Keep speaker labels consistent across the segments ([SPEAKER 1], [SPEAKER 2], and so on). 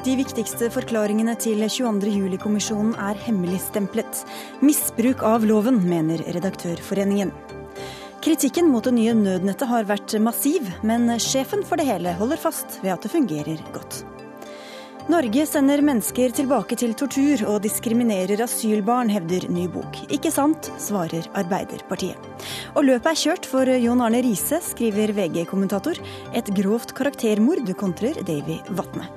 [SPEAKER 1] De viktigste forklaringene til 22. juli-kommisjonen er hemmeligstemplet. Misbruk av loven, mener Redaktørforeningen. Kritikken mot det nye nødnettet har vært massiv, men sjefen for det hele holder fast ved at det fungerer godt. Norge sender mennesker tilbake til tortur og diskriminerer asylbarn, hevder ny bok. Ikke sant, svarer Arbeiderpartiet. Og løpet er kjørt for Jon Arne Riise, skriver VG-kommentator. Et grovt karaktermord kontrer Davy Vatne.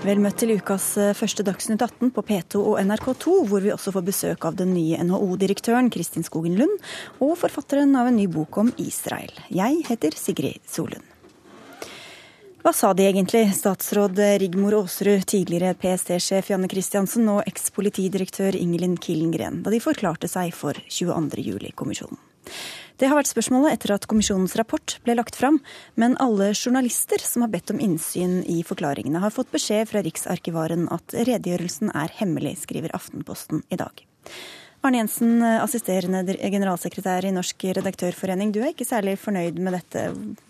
[SPEAKER 1] Vel møtt til ukas eh, første Dagsnytt 18 på P2 og NRK2, hvor vi også får besøk av den nye NHO-direktøren Kristin Skogen Lund, og forfatteren av en ny bok om Israel. Jeg heter Sigrid Solund. Hva sa de egentlig, statsråd Rigmor Aasrud, tidligere PST-sjef Janne Christiansen og eks-politidirektør Ingelin Killengren, da de forklarte seg for 22. Det har vært spørsmålet etter at kommisjonens rapport ble lagt fram, men alle journalister som har bedt om innsyn i forklaringene, har fått beskjed fra Riksarkivaren at redegjørelsen er hemmelig, skriver Aftenposten i dag. Arne Jensen, assisterende generalsekretær i Norsk redaktørforening, du er ikke særlig fornøyd med dette.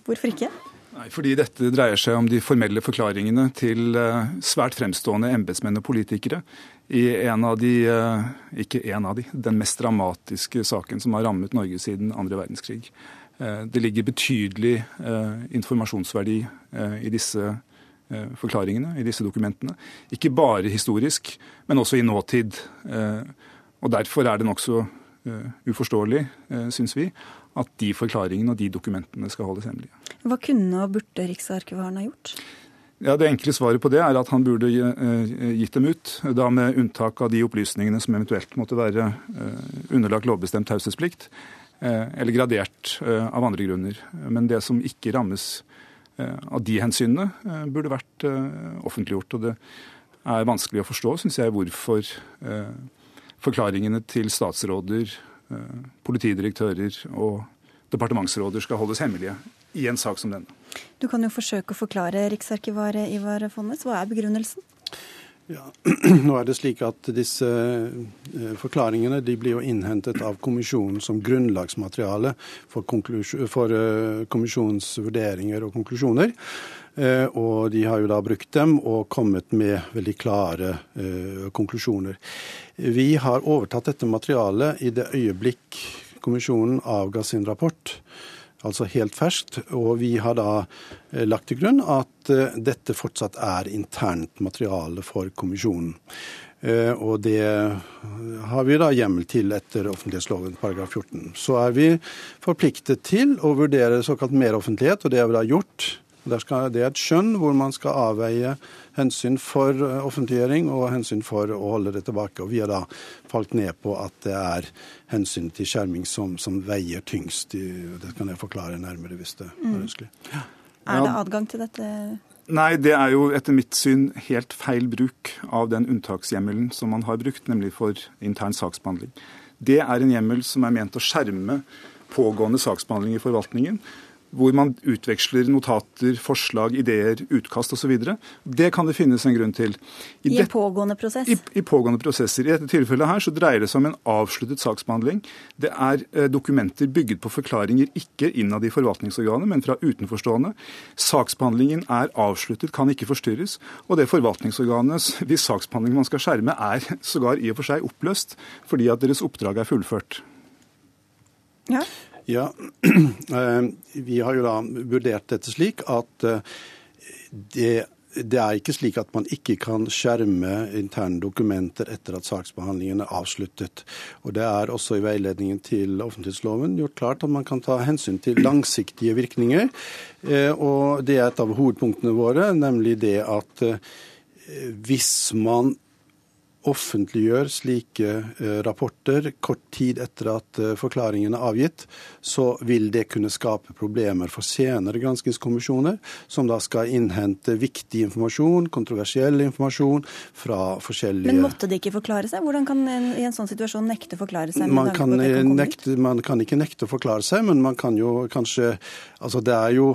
[SPEAKER 1] Hvorfor ikke?
[SPEAKER 2] Nei, fordi dette dreier seg om de formelle forklaringene til eh, svært fremstående embetsmenn og politikere i en av de, eh, ikke en av de, den mest dramatiske saken som har rammet Norge siden andre verdenskrig. Eh, det ligger betydelig eh, informasjonsverdi i disse forklaringene, i disse dokumentene. Ikke bare historisk, men også i nåtid. Og Derfor er det nokså uforståelig, syns vi, at de forklaringene og de dokumentene skal holdes hemmelige.
[SPEAKER 1] Hva kunne og burde Riksarkivaren ha gjort?
[SPEAKER 2] Ja, Det enkle svaret på det er at han burde eh, gitt dem ut, da med unntak av de opplysningene som eventuelt måtte være eh, underlagt lovbestemt taushetsplikt, eh, eller gradert av andre grunner. Men det som ikke rammes av de hensynene, burde vært offentliggjort. Og det er vanskelig å forstå, syns jeg, hvorfor forklaringene til statsråder, politidirektører og departementsråder skal holdes hemmelige i en sak som denne.
[SPEAKER 1] Du kan jo forsøke å forklare Riksarkivar Ivar Fonnes. Hva er begrunnelsen?
[SPEAKER 3] Ja, nå er det slik at Disse eh, forklaringene blir jo innhentet av kommisjonen som grunnlagsmateriale for, for eh, kommisjonens vurderinger og konklusjoner. Eh, og de har jo da brukt dem og kommet med veldig klare konklusjoner. Vi har overtatt dette materialet i det øyeblikk kommisjonen avga sin rapport altså helt ferskt. Og vi har da eh, lagt til grunn at eh, dette fortsatt er internt materiale for kommisjonen. Eh, og det har vi da hjemmel til etter offentlighetsloven paragraf 14. Så er vi forpliktet til å vurdere såkalt meroffentlighet, og det har vi da gjort. Skal, det er et skjønn hvor man skal avveie hensyn for eh, offentliggjøring og hensyn for å holde det tilbake. Og vi har da falt ned på at det er hensyn til skjerming som, som veier tyngst. Det kan jeg forklare nærmere hvis det er mm. ønskelig. Ja.
[SPEAKER 1] Er det adgang til dette?
[SPEAKER 2] Nei, det er jo etter mitt syn helt feil bruk av den unntakshjemmelen som man har brukt, nemlig for intern saksbehandling. Det er en hjemmel som er ment å skjerme pågående saksbehandling i forvaltningen hvor man utveksler notater, forslag, ideer, utkast osv. Det kan det finnes en grunn til.
[SPEAKER 1] I, I en pågående prosess?
[SPEAKER 2] I, I, pågående prosesser. I dette tilfellet her så dreier det seg om en avsluttet saksbehandling. Det er eh, dokumenter bygget på forklaringer ikke innad i forvaltningsorganet, men fra utenforstående. Saksbehandlingen er avsluttet, kan ikke forstyrres. Og det forvaltningsorganet, hvis saksbehandling man skal skjerme, er sågar i og for seg oppløst fordi at deres oppdrag er fullført.
[SPEAKER 3] Ja. Ja, eh, Vi har jo da vurdert dette slik at eh, det, det, er ikke slik at man ikke kan skjerme interne dokumenter etter at saksbehandlingen er avsluttet. Og Det er også i veiledningen til offentlighetsloven gjort klart at man kan ta hensyn til langsiktige virkninger. Eh, og Det er et av hovedpunktene våre, nemlig det at hvis man offentliggjør slike eh, rapporter kort tid etter at eh, forklaringen er avgitt, så vil det kunne skape problemer for senere granskingskommisjoner, som da skal innhente viktig informasjon, kontroversiell informasjon fra forskjellige
[SPEAKER 1] Men måtte de ikke forklare seg? Hvordan kan en i en sånn situasjon nekte å forklare seg?
[SPEAKER 3] Man kan, kan nekte, man kan ikke nekte å forklare seg, men man kan jo kanskje Altså det er jo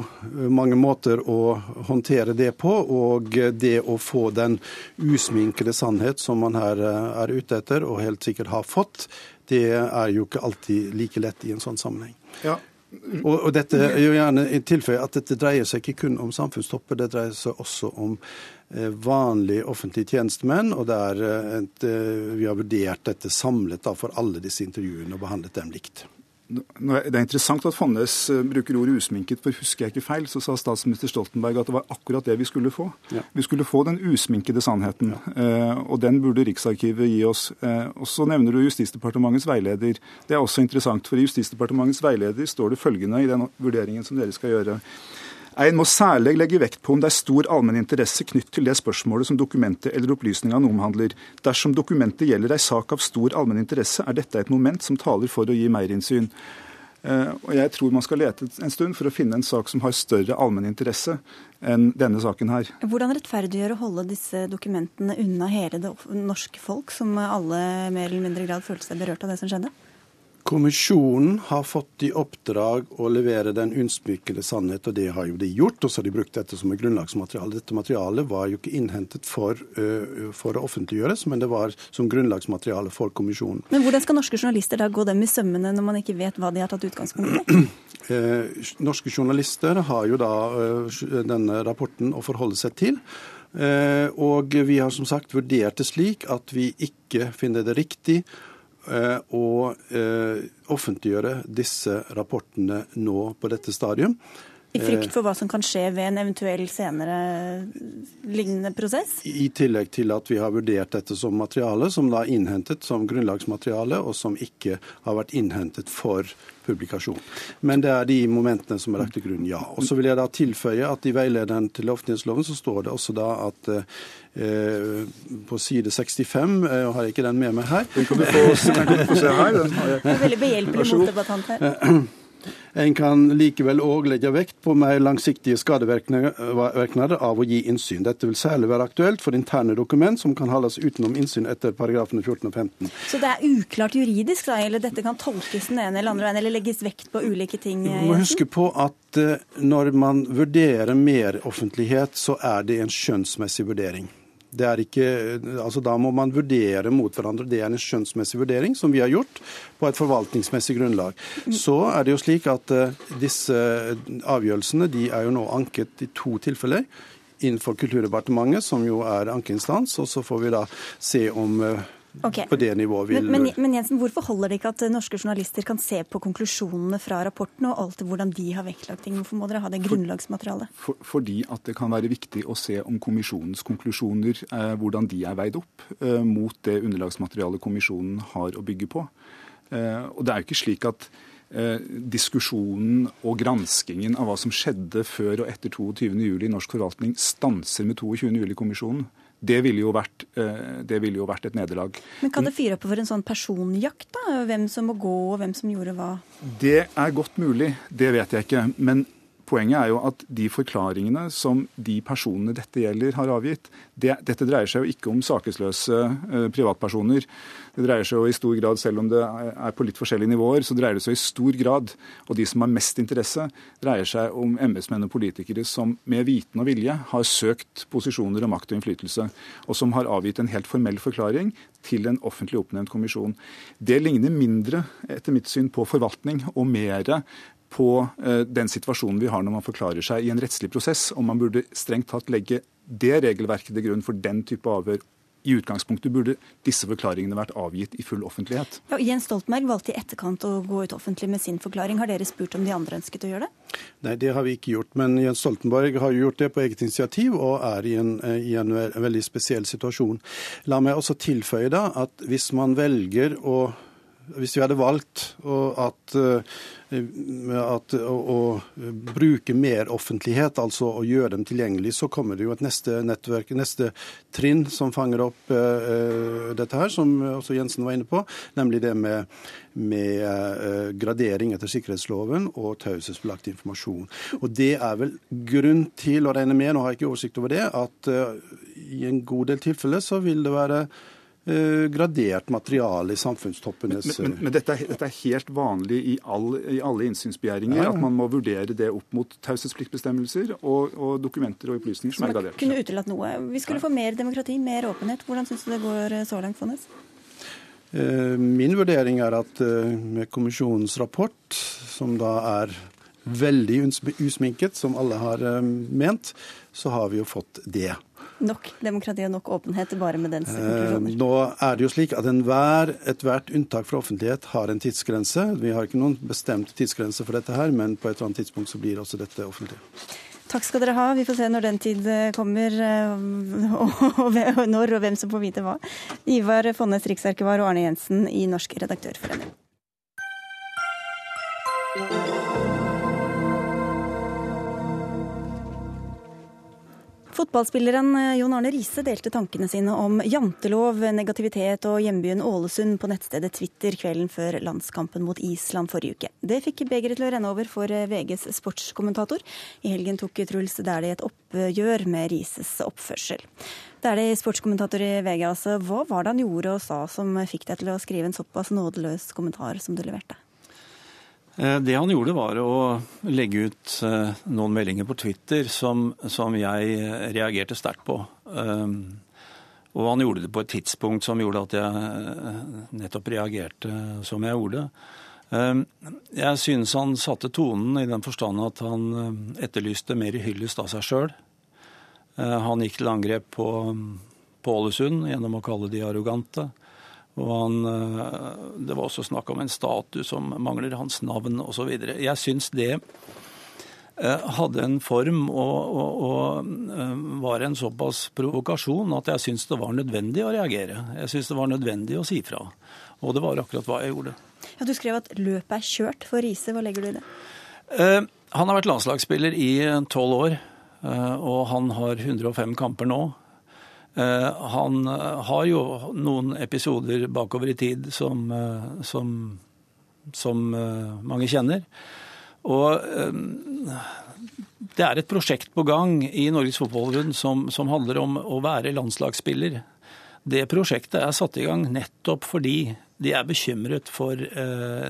[SPEAKER 3] mange måter å håndtere det på, og det å få den usminkede sannhet som man her eh, er ute etter, og helt sikkert har fått, det er jo ikke alltid like lett i en sånn sammenheng.
[SPEAKER 2] Ja,
[SPEAKER 3] Og, og dette er jo gjerne tilføye at dette dreier seg ikke kun om samfunnstopper, det dreier seg også om eh, vanlige offentlige tjenestemenn, og der et, vi har vurdert dette samlet for alle disse intervjuene og behandlet dem likt.
[SPEAKER 2] Det er interessant at Fonnes eh, bruker ordet usminket, for husker jeg ikke feil, så sa statsminister Stoltenberg at det var akkurat det vi skulle få. Ja. Vi skulle få den usminkede sannheten, ja. Eh, og den burde Riksarkivet gi oss. Eh, og Så nevner du Justisdepartementets veileder. Det er også interessant, for i Justisdepartementets veileder står det følgende i den vurderingen som dere skal gjøre. En må særlig legge vekt på om det er stor allmenn interesse knytt til det spørsmålet som dokumentet eller opplysningene omhandler. Dersom dokumentet gjelder ei sak av stor allmenn interesse, er dette et moment som taler for å gi meierinnsyn. Eh, og Jeg tror man skal lete en stund for å finne en sak som har større allmenn interesse enn denne saken her.
[SPEAKER 1] Hvordan rettferdiggjør å holde disse dokumentene unna hele det norske folk, som alle mer eller mindre grad følte seg berørt av det som skjedde?
[SPEAKER 3] Kommisjonen har fått i oppdrag å levere den unnsmykede sannhet, og det har jo de gjort. Og så har de brukt dette som et grunnlagsmateriale. Dette materialet var jo ikke innhentet for, uh, for, å offentliggjøres, men det var som grunnlagsmateriale for kommisjonen.
[SPEAKER 1] Men hvordan skal norske journalister da gå dem i sømmene når man ikke vet hva de har tatt utgangspunkt i?
[SPEAKER 3] Uh, norske journalister har jo da uh, denne rapporten å forholde seg til. Og vi har som sagt vurdert det slik at vi ikke finner det riktig å eh, eh, offentliggjøre disse rapportene nå på dette stadium.
[SPEAKER 1] I frykt for hva som kan skje ved en eventuell senere lignende prosess?
[SPEAKER 3] I tillegg til at vi har vurdert dette som materiale som da er innhentet som grunnlagsmateriale, og som ikke har vært innhentet for publikasjon. Men det er de momentene som er lagt til grunn, ja. Og så vil jeg da tilføye at i veilederen til offentlighetsloven så står det også da at eh, på side 65, jeg og har jeg ikke den med meg her
[SPEAKER 2] Den kan du få, kan du få se her. Den
[SPEAKER 1] har jeg. Det er veldig behjelpelig motdebattant her.
[SPEAKER 3] En kan likevel òg legge vekt på mer langsiktige skadevirkninger av å gi innsyn. Dette vil særlig være aktuelt for interne dokument som kan holdes utenom innsyn etter paragrafene 14 og 15.
[SPEAKER 1] Så det er uklart juridisk, da, eller dette kan tolkes den ene eller andre veien, eller legges vekt på ulike ting?
[SPEAKER 3] Vi må huske på at eh, når man vurderer mer offentlighet, så er det en skjønnsmessig vurdering. Det er ikke, altså Da må man vurdere mot hverandre. Det er en skjønnsmessig vurdering som vi har gjort på et forvaltningsmessig grunnlag. Så er det jo slik at uh, disse avgjørelsene de er jo nå anket i to tilfeller innenfor Kulturdepartementet, som jo er ankeinstans. Og så får vi da se om uh, Okay. På det nivået vil...
[SPEAKER 1] Men, men, men, Jensen, hvorfor holder det ikke at norske journalister kan se på konklusjonene fra rapporten og alt hvordan de har vektlagt ting? Hvorfor må dere ha det grunnlagsmaterialet?
[SPEAKER 2] For, fordi at det kan være viktig å se om kommisjonens konklusjoner, eh, hvordan de er veid opp eh, mot det underlagsmaterialet kommisjonen har å bygge på. Eh, og det er jo ikke slik at eh, diskusjonen og granskingen av hva som skjedde før og etter 22.07. i norsk forvaltning stanser med 22.07-kommisjonen. Det ville, vært, eh, det ville jo vært, et nederlag.
[SPEAKER 1] Men Kan det fyre opp for en sånn personjakt, da? Hvem som må gå, og hvem som gjorde hva?
[SPEAKER 2] Det er godt mulig, det vet jeg ikke. Men Poenget er jo at de forklaringene som de personene dette gjelder, har avgitt det, Dette dreier seg jo ikke om sakesløse eh, privatpersoner. Det dreier seg jo i stor grad, selv om det er på litt forskjellige nivåer, så dreier det seg i stor grad, og de som har mest interesse, dreier seg om embetsmenn og politikere som med viten og vilje har søkt posisjoner og makt og innflytelse, og som har avgitt en helt formell forklaring til en offentlig oppnevnt kommisjon. Det ligner mindre, etter mitt syn, på forvaltning og mer på eh, den situasjonen vi har når man forklarer seg i en rettslig prosess, om man burde strengt tatt legge det regelverket til grunn for den type avhør. I utgangspunktet burde disse forklaringene vært avgitt i full offentlighet.
[SPEAKER 1] Ja, Jens Stoltenberg valgte i etterkant å gå ut offentlig med sin forklaring. Har dere spurt om de andre ønsket å gjøre det?
[SPEAKER 3] Nei, det har vi ikke gjort. Men Jens Stoltenberg har gjort det på eget initiativ og er i en, eh, i en veldig spesiell situasjon. La meg også tilføye da at hvis man velger å hvis vi hadde valgt at, eh, at å, å, bruke mer offentlighet, altså å gjøre dem tilgjengelig, så kommer det jo et neste nettverk, neste trinn som fanger opp uh, dette her, som også Jensen var inne på, nemlig det med, med uh, gradering etter sikkerhetsloven og taushetsbelagt informasjon. Og Det er vel grunn til å regne med, nå har jeg ikke oversikt over det, at i en god del tilfeller så vil det være Eh, gradert materiale i samfunnstoppenes
[SPEAKER 2] Men, men, men dette, er, dette, er, helt vanlig i, all, i alle innsynsbegjæringer, ja, ja. at man må vurdere det opp mot taushetspliktbestemmelser og, og, dokumenter og opplysninger som er gradert.
[SPEAKER 1] Kunne utelatt noe. Vi skulle få mer demokrati, mer åpenhet. Hvordan syns du det går så langt, Fonnes?
[SPEAKER 3] Min vurdering er at med kommisjonens rapport, som da er veldig usminket, som alle har ment, så har vi jo fått det.
[SPEAKER 1] Nok demokrati og nok åpenhet bare med dens konklusjoner?
[SPEAKER 3] Nå er det jo slik at enhver, ethvert unntak fra offentlighet har en tidsgrense. Vi har ikke noen bestemt tidsgrense for dette her, men på et eller annet tidspunkt så blir også dette offentlig.
[SPEAKER 1] Takk skal dere ha. Vi får se når den tid kommer, og når og hvem som får vite hva. Ivar Fonnes, riksarkivar, og Arne Jensen i Norsk redaktørforening. Fotballspilleren eh, Jon Arne Riise delte tankene sine om jantelov, negativitet og hjembyen Ålesund på nettstedet Twitter kvelden før landskampen mot Island forrige uke. Det fikk begeret til å renne over for eh, VGs sportskommentator. I helgen tok Truls Dæhlie et oppgjør med Rises oppførsel. Dæhlie, sportskommentator i VG, altså. Hva var det han gjorde og sa som fikk deg til å skrive en såpass nådeløs kommentar som du leverte?
[SPEAKER 4] Eh, det han gjorde, var å legge ut eh, noen meldinger på Twitter som, som jeg reagerte sterkt på. Eh, og han gjorde det på et tidspunkt som gjorde at jeg nettopp reagerte som jeg gjorde. Jeg synes han satte tonen i den forstand at han etterlyste mer hyllest av seg sjøl. Han gikk til angrep på, på Ålesund gjennom å kalle de arrogante. Og han, eh, det var også snakk om en statue som mangler hans navn osv. Jeg syns det eh, hadde en form og, og, og, eh, var en såpass provokasjon at jeg syns det var nødvendig å reagere. Jeg syns det var nødvendig å si fra. Og det var akkurat hva jeg gjorde.
[SPEAKER 1] Ja, Du skrev at løpet er kjørt for Riise. Hva legger du i det?
[SPEAKER 4] Han har vært landslagsspiller i tolv år, og han har 105 kamper nå. Eh, han eh, har jo noen episoder bakover i tid som, eh, som, som mange kjenner. Og det er et prosjekt på gang i Norges Fotballforbund som, som handler om å være landslagsspiller. Det prosjektet er satt i gang nettopp fordi de er bekymret for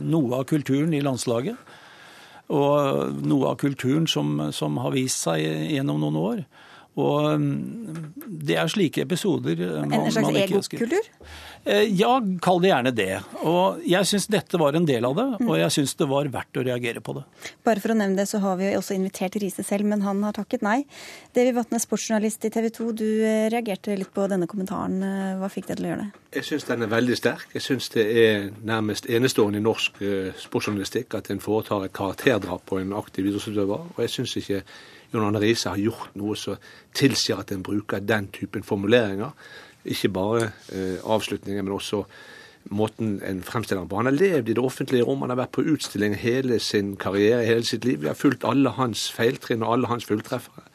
[SPEAKER 4] noe av kulturen i landslaget. Og noe av kulturen som, som har vist seg gjennom noen år. Og mm, det er slike episoder
[SPEAKER 1] eh, man, En slags egokultur?
[SPEAKER 4] Eh, ja, kall det gjerne det. Og jeg syns dette var en del av det, og jeg syns det var verdt å reagere på det.
[SPEAKER 1] Bare for å nevne det, så har vi jo også invitert Riise selv, men han har takket nei. Devi Vatne, sportsjournalist i TV 2, du eh, reagerte litt på denne kommentaren. Hva fikk deg til å gjøre det?
[SPEAKER 5] Jeg syns den er veldig sterk. Jeg syns det er nærmest enestående i norsk sportsjournalistikk at en foretar et karakterdrap på en aktiv idrettsutøver. Og jeg syns ikke John Arne Riise har gjort noe som tilsier at en bruker den typen formuleringer. Ikke bare eh, avslutninger, men også måten en fremstiller ham på. Han har levd i det offentlige rom, han har vært på utstilling hele sin karriere, hele sitt liv. Vi har fulgt alle hans feiltrinn og alle hans fulltreffere.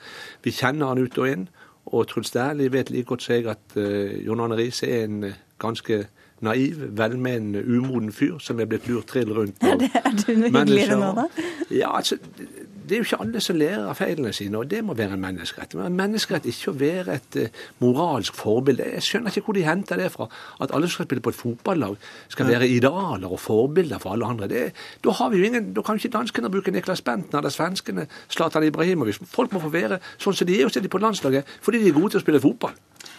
[SPEAKER 5] Vi kjenner han ut og inn. Og Truls Dæhlie vet like godt som jeg at uh, John Arne Riise er en uh, ganske naiv, velmenende, umoden fyr som er blitt lurt trill rundt.
[SPEAKER 1] Er, det, er du noe hyggeligere nå, da?
[SPEAKER 5] Ja, altså, det er jo ikke alle som lærer av feilene sine, og det må være en menneskerett. Men en menneskerett ikke å være et uh, moralsk forbilde. Jeg skjønner ikke hvor de henter det fra. At alle som skal spille på et fotballag, skal være idealer og forbilder for alle andre. Det, da, har vi jo ingen, da kan ikke danskene bruke Niklas Benten eller svenskene Zlatan Ibrahimovic. Folk må få være sånn som de er, og så er de på landslaget fordi de er gode til å spille fotball.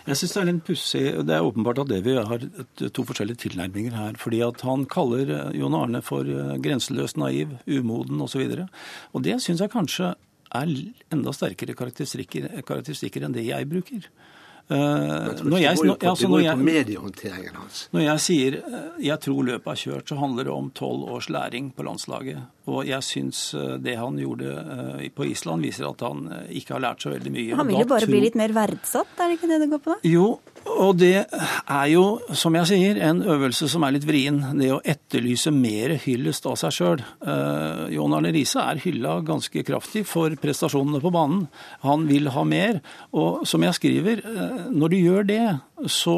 [SPEAKER 4] Jeg synes Det er litt pussig. Det er åpenbart at vi har to forskjellige tilnærminger her. fordi at Han kaller eh, Jon Arne for eh, grenseløst naiv, umoden osv. Og, så og det syns jeg kanskje er enda sterkere karakteristikker, karakteristikker enn det jeg bruker.
[SPEAKER 5] Uh, når jeg, når, altså, når, jeg,
[SPEAKER 4] når jeg sier jeg tror løpet er kjørt, så handler det om tolv års læring på landslaget. Og jeg syns det han gjorde på Island, viser at han ikke har lært så veldig mye.
[SPEAKER 1] Han vil jo bare tror... bli litt mer verdsatt, er det ikke det det går på? da?
[SPEAKER 4] Jo, og det er jo, som jeg sier, en øvelse som er litt vrien. Det å etterlyse mer hyllest av seg sjøl. Uh, John Arne Riise er hylla ganske kraftig for prestasjonene på banen. Han vil ha mer. Og som jeg skriver, uh, når du gjør det, så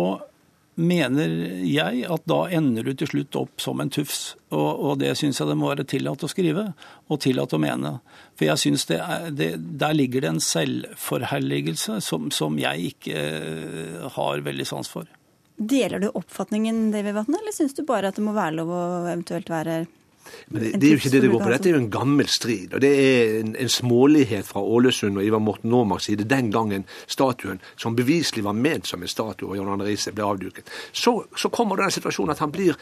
[SPEAKER 4] mener jeg at da ender du til slutt opp som en tufs. Og, og det syns jeg det må være tillatt å skrive, og tillatt å mene. For jeg syns det, det Der ligger det en selvforherligelse som, som jeg ikke uh, har veldig sans for.
[SPEAKER 1] Deler du oppfatningen David Vatne, eller syns du bare at det må være lov å eventuelt være
[SPEAKER 5] Men det, det, er jo ikke det det går på. Dette er jo en gammel strid. og Det er en, en smålighet fra Ålesund og Ivar Morten Normarks side den gangen statuen, som beviselig var ment som en statue og John Arne Riise, ble avduket. Så, så kommer den situasjonen at han blir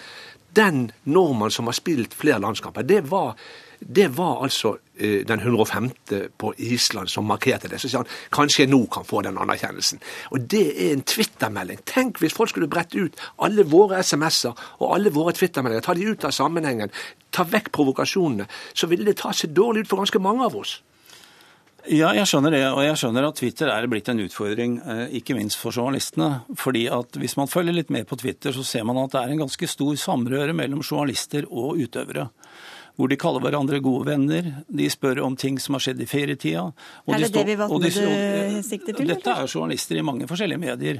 [SPEAKER 5] den nordmannen som har spilt flere landskamper. Det var det var altså eh, den 105. på Island som markerte det. Så sier han kanskje jeg nå kan få den anerkjennelsen. Og det er en twittermelding. Tenk hvis folk skulle brette ut alle våre SMS-er og alle våre twittermeldinger, ta de ut av sammenhengen, ta vekk provokasjonene, så ville det ta seg dårlig ut for ganske mange av oss.
[SPEAKER 4] Ja, jeg skjønner det. Og jeg skjønner at Twitter er blitt en utfordring, eh, ikke minst for journalistene. Fordi at hvis man følger litt med på Twitter, så ser man at det er en ganske stor samrøre mellom journalister og utøvere hvor de kaller hverandre gode venner. De spør om ting som har skjedd i ferietida.
[SPEAKER 1] er det det vi valgte du sikter til?
[SPEAKER 4] Dette er journalister i mange forskjellige medier.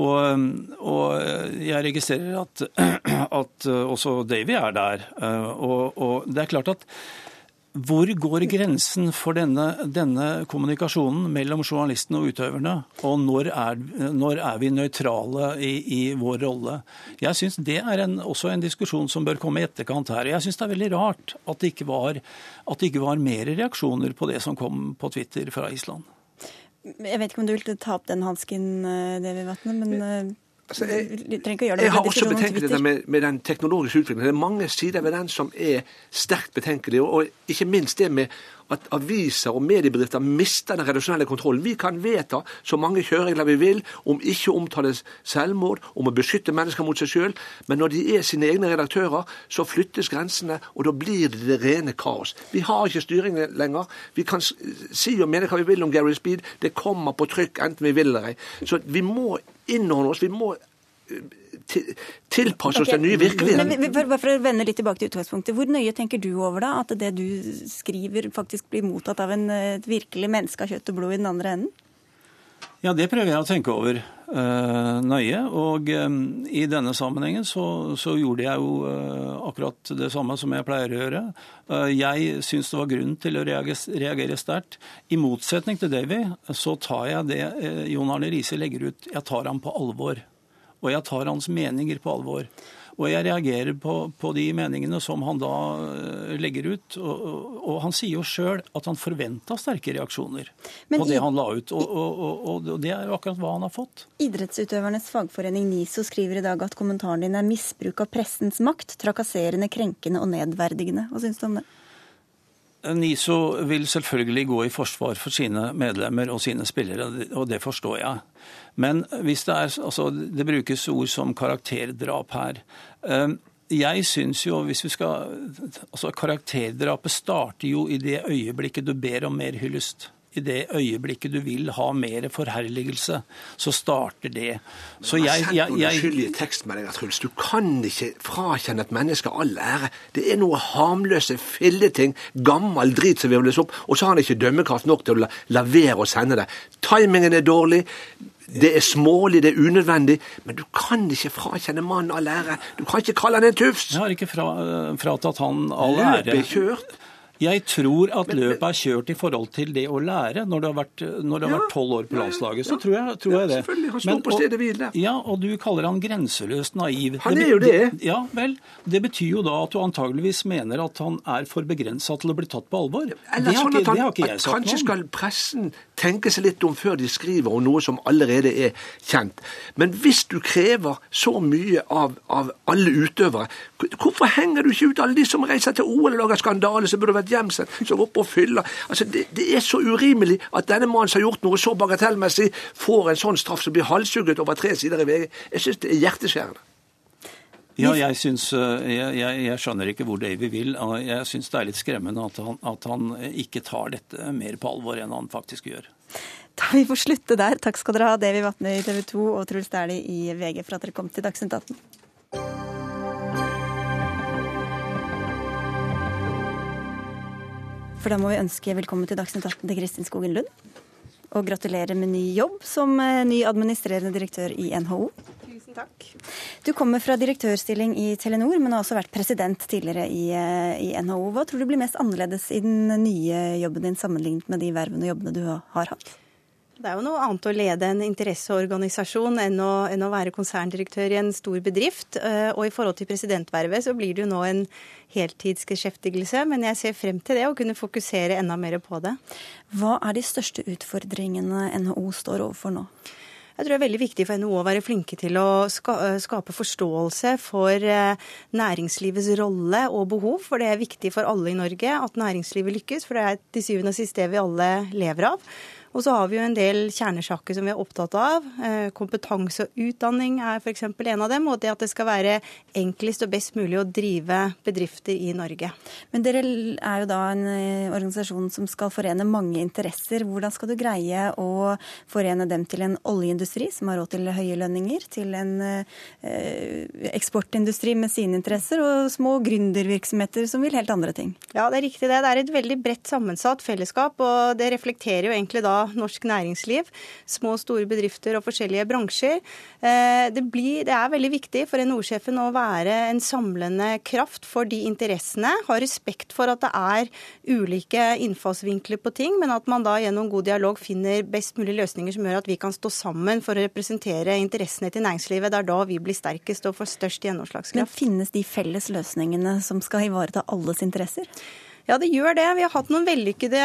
[SPEAKER 4] Og, og jeg registrerer at, at, også Davy er der. Og, og det er klart at hvor går grensen for denne, denne, kommunikasjonen mellom journalistene og utøverne? Og når er, når er vi nøytrale i, i, vår rolle? Jeg syns det er en, også en diskusjon som bør komme i etterkant her. Jeg syns det er veldig rart at det ikke var mer reaksjoner på det som kom på Twitter fra Island.
[SPEAKER 1] Jeg vet ikke om du vil ta opp den hansken, eh, Devi Vatne, men eh,
[SPEAKER 5] Altså, jeg, jeg, har også betenkeligheter med, med, den teknologiske utviklingen. Det er mange sider ved den som er sterkt betenkelige. Og, og ikke minst det med at aviser og mediebedrifter mister den redaksjonelle kontrollen. Vi kan vedta så mange kjøreregler vi vil om ikke å omtale selvmord, om å beskytte mennesker mot seg sjøl, men når de er sine egne redaktører, så flyttes grensene, og da blir det det rene kaos. Vi har ikke styring lenger. Vi kan si og mene hva vi vil om Gary Speed, det kommer på trykk enten vi vil eller ei. Så vi må innordne oss. Vi må tilpasse oss okay. den nye virkeligheten.
[SPEAKER 1] Bare for å vende litt tilbake til utgangspunktet. Hvor nøye tenker du over da, at det du skriver faktisk blir mottatt av en, et virkelig menneske av kjøtt og blod i den andre enden?
[SPEAKER 4] Ja, det prøver jeg å tenke over uh, nøye. Og um, i denne sammenhengen så, så gjorde jeg jo uh, akkurat det samme som jeg pleier å gjøre. Uh, jeg syns det var grunn til å reagere, reagere sterkt. I motsetning til Davy så tar jeg det Jon Arne Riise legger ut, jeg tar ham på alvor. Og jeg tar hans meninger på alvor. Og jeg reagerer på, på de meningene som han da eh, legger ut. Og, og han sier jo sjøl at han forventa sterke reaksjoner Men på det han la ut. Og, og, og, det er jo akkurat hva han har fått.
[SPEAKER 1] Idrettsutøvernes fagforening NISO skriver i dag at kommentaren din er misbruk av pressens makt, trakasserende, krenkende og nedverdigende. Hva syns du om det?
[SPEAKER 4] NISO vil selvfølgelig gå i forsvar for sine medlemmer og sine spillere, og det forstår jeg. Men hvis det er altså, Det brukes ord som karakterdrap her. Ehm, jeg syns jo, hvis vi skal altså Karakterdrapet starter jo i det øyeblikket du ber om mer hyllest i det øyeblikket du vil ha mer forherligelse, så starter det.
[SPEAKER 5] Så jeg, jeg, jeg, jeg tekstmeldinger, Truls. Du kan ikke frakjenne et menneske all ære. Det er noe harmløse filleting, gammel drit som virvles opp, og så har han ikke dømmekraft nok til å la, la være å sende det. Timingen er dårlig. Det er smålig, det er unødvendig, men du kan ikke frakjenne mannen all ære. Du kan ikke kalle han en tufs.
[SPEAKER 4] Jeg har ikke fra, fratatt han all ære.
[SPEAKER 5] Løpet er kjørt.
[SPEAKER 4] Jeg tror at løpet er kjørt i forhold til det å lære. Når det har vært, tolv år på landslaget, så tror jeg, tror jeg det.
[SPEAKER 5] Selvfølgelig, han står på stedet hvil
[SPEAKER 4] Ja, og du kaller han grenseløst naiv.
[SPEAKER 5] Han er jo det.
[SPEAKER 4] Ja, vel. Det betyr jo da at du antageligvis mener at han er for begrensa til å bli tatt på alvor.
[SPEAKER 5] Eller sånn ikke, han. Kanskje skal pressen tenke seg litt om før de skriver om noe som allerede er kjent. Men hvis du krever så mye av, av alle utøvere, hvorfor henger du ikke ut alle de som reiser til OL og lager skandale, som burde vært Jemsen som går på og fyller. Altså, det, det, er så urimelig at denne mannen som har gjort noe så bagatellmessig, får en sånn straff som blir halshugget over tre sider i VG. Jeg syns det er hjerteskjærende.
[SPEAKER 4] Ja, jeg, synes, eh, jeg, jeg, jeg, skjønner ikke hvor Davy vil. Jeg syns det er litt skremmende at han, at han, ikke tar dette mer på alvor enn han faktisk gjør.
[SPEAKER 1] Da vi får slutte der. Takk skal dere ha, Davy Vatne i TV 2 og Truls Dæhlie i VG for at dere kom til Dagsnytt 18. For da må vi ønske velkommen til Dagsnytt 18 til Kristin Skogen Lund. Og gratulerer med ny jobb som eh, ny administrerende direktør i NHO.
[SPEAKER 6] Tusen takk.
[SPEAKER 1] Du kommer fra direktørstilling i Telenor, men har også vært president tidligere i, eh, i NHO. Hva tror du blir mest annerledes i den nye jobben din sammenlignet med de vervene og jobbene du har hatt?
[SPEAKER 6] Det er jo noe annet å lede en interesseorganisasjon enn å, enn å, være konserndirektør i en stor bedrift. Eh, og i forhold til presidentvervet så blir det jo nå en heltidsgeskjeftigelse, men jeg ser frem til det å kunne fokusere enda mer på det.
[SPEAKER 1] Hva er de største utfordringene NHO står overfor nå?
[SPEAKER 6] Jeg tror det er veldig viktig for NHO å være flinke til å eh, skape forståelse for eh, næringslivets rolle og behov. For det er viktig for alle i Norge at næringslivet lykkes, for det er til syvende og sist det vi alle lever av. Og så har vi jo en del kjernesaker som vi er opptatt av. Eh, kompetanse og utdanning er f.eks. en av dem. Og det at det skal være enklest og best mulig å drive bedrifter i Norge.
[SPEAKER 1] Men dere er jo da en eh, organisasjon som skal forene mange interesser. Hvordan skal du greie å forene dem til en oljeindustri som har råd til høye lønninger, til en eh, eksportindustri med sine interesser, og små gründervirksomheter som vil helt andre ting?
[SPEAKER 6] Ja, det er riktig det. Det er et veldig bredt sammensatt fellesskap, og det reflekterer jo egentlig da norsk næringsliv. Små og store bedrifter og forskjellige bransjer. Eh, det, blir, det er veldig viktig for NHO-sjefen å være en samlende kraft for de interessene. Ha respekt for at det er ulike innfallsvinkler på ting, men at man da gjennom god dialog finner best mulig løsninger som gjør at vi kan stå sammen for å representere interessene til næringslivet. Det er da vi blir sterkest og får størst gjennomslagskraft.
[SPEAKER 1] Men finnes de felles løsningene som skal ivareta alles interesser?
[SPEAKER 6] Ja, det gjør det. Vi har hatt noen vellykkede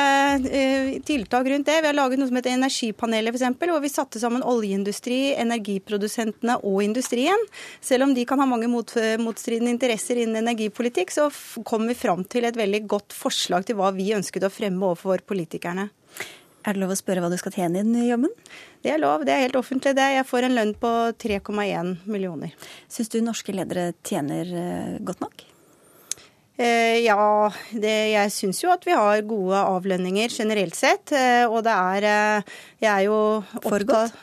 [SPEAKER 6] eh, tiltak rundt det. Vi har laget noe som heter Energipanelet f.eks., hvor vi satte sammen oljeindustri, energiprodusentene og industrien. Selv om de kan ha mange mot, motstridende interesser innen energipolitikk, så kom vi fram til et veldig godt forslag til hva vi ønsket å fremme overfor politikerne.
[SPEAKER 1] Er det lov å spørre hva du skal tjene i den nye jobben?
[SPEAKER 6] Det er lov, det er helt offentlig det. Jeg får en lønn på 3,1 millioner.
[SPEAKER 1] Syns du norske ledere tjener eh, godt nok?
[SPEAKER 6] Eh, ja, det, jeg syns jo at vi har gode avlønninger generelt sett. Eh, og det er eh, Jeg er jo opptatt,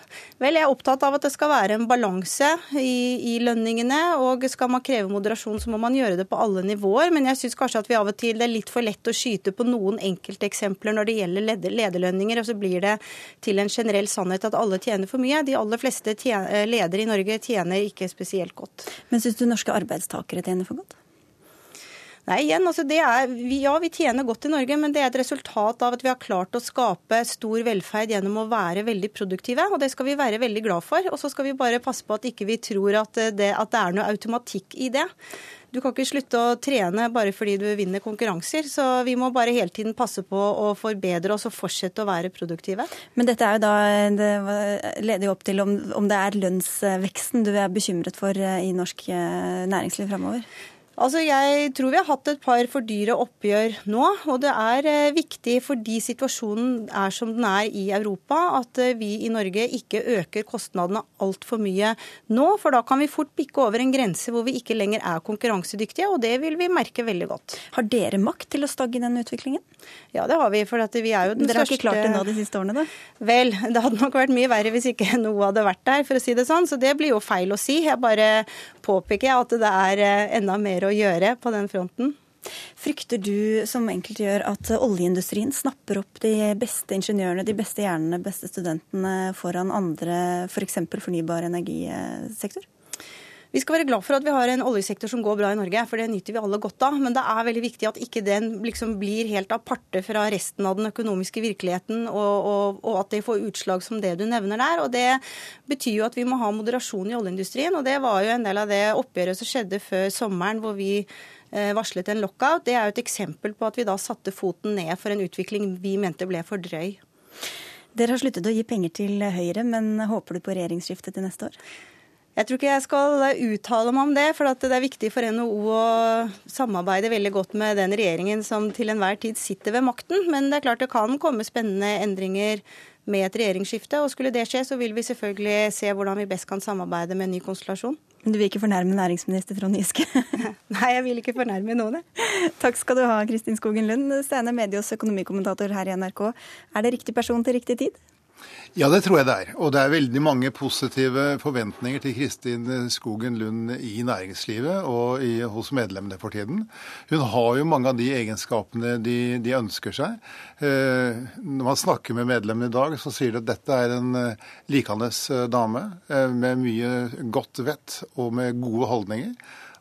[SPEAKER 6] vel, jeg er opptatt av at det skal være en balanse i, i, lønningene. Og skal man kreve moderasjon, så må man gjøre det på alle nivåer. Men jeg syns kanskje at vi av og til det er litt for lett å skyte på noen enkelteksempler når det gjelder lederlønninger, og så blir det til en generell sannhet at alle tjener for mye. De aller fleste ledere i Norge tjener ikke spesielt godt.
[SPEAKER 1] Men syns du norske arbeidstakere tjener for godt?
[SPEAKER 6] Nei, igjen, altså det er, Ja, vi tjener godt i Norge, men det er et resultat av at vi har klart å skape stor velferd gjennom å være veldig produktive. og Det skal vi være veldig glad for. Og så skal vi bare passe på at ikke vi tror at det, at det er noe automatikk i det. Du kan ikke slutte å trene bare fordi du vinner konkurranser. Så vi må bare hele tiden passe på å forbedre oss og fortsette å være produktive.
[SPEAKER 1] Men dette er jo da, det leder jo opp til om, om det er lønnsveksten du er bekymret for eh, i norsk eh, næringsliv framover?
[SPEAKER 6] Altså, Jeg tror vi har hatt et par for dyre oppgjør nå. Og det er eh, viktig fordi situasjonen er som den er i Europa, at eh, vi i Norge ikke øker kostnadene altfor mye nå. For da kan vi fort bikke over en grense hvor vi ikke lenger er konkurransedyktige, og det vil vi merke veldig godt.
[SPEAKER 1] Har dere makt til å stagge den utviklingen?
[SPEAKER 6] Ja, det har vi. For vi er jo den største
[SPEAKER 1] Dere har ikke klart det nå de siste årene, da?
[SPEAKER 6] Vel, det hadde nok vært mye verre hvis ikke noe hadde vært der, for å si det sånn. Så det blir jo feil å si. Jeg bare påpeker at det er eh, enda mer å gjøre på den fronten.
[SPEAKER 1] Frykter du som enkelte gjør at oljeindustrien snapper opp de beste ingeniørene, de beste hjernene, beste studentene foran andre, f.eks. For fornybar energisektor?
[SPEAKER 6] Vi skal være glad for at vi har en oljesektor som går bra i Norge, for det nyter vi alle godt av. Men det er veldig viktig at ikke den liksom blir helt aparte fra resten av den økonomiske virkeligheten, og, og, og, at det får utslag som det du nevner der. Og Det betyr jo at vi må ha moderasjon i oljeindustrien. og Det var jo en del av det oppgjøret som skjedde før sommeren, hvor vi eh, varslet en lockout. Det er jo et eksempel på at vi da satte foten ned for en utvikling vi mente ble for drøy.
[SPEAKER 1] Dere har sluttet å gi penger til Høyre, men håper du på regjeringsskifte til neste år?
[SPEAKER 6] Jeg tror ikke jeg skal uttale meg om det, for det er viktig for NHO å samarbeide veldig godt med den regjeringen som til enhver tid sitter ved makten. Men det er klart det kan komme spennende endringer med et regjeringsskifte. Og skulle det skje, så vil vi selvfølgelig se hvordan vi best kan samarbeide med en ny konstellasjon.
[SPEAKER 1] Men du vil ikke fornærme næringsminister Trond Giske?
[SPEAKER 6] Nei, jeg vil ikke fornærme noen.
[SPEAKER 1] Takk skal du ha, Kristin Skogen Lund, Stene Medios økonomikommentator her i NRK. Er det riktig person til riktig tid?
[SPEAKER 7] Ja, det tror jeg det er. Og det er veldig mange positive forventninger til Kristin Skogen Lund i næringslivet og i, hos medlemmene for tiden. Hun har jo mange av de egenskapene de, de ønsker seg. Eh, når man snakker med medlemmene i dag, så sier de at dette er en eh, likandes eh, dame eh, med mye godt vett og med gode holdninger.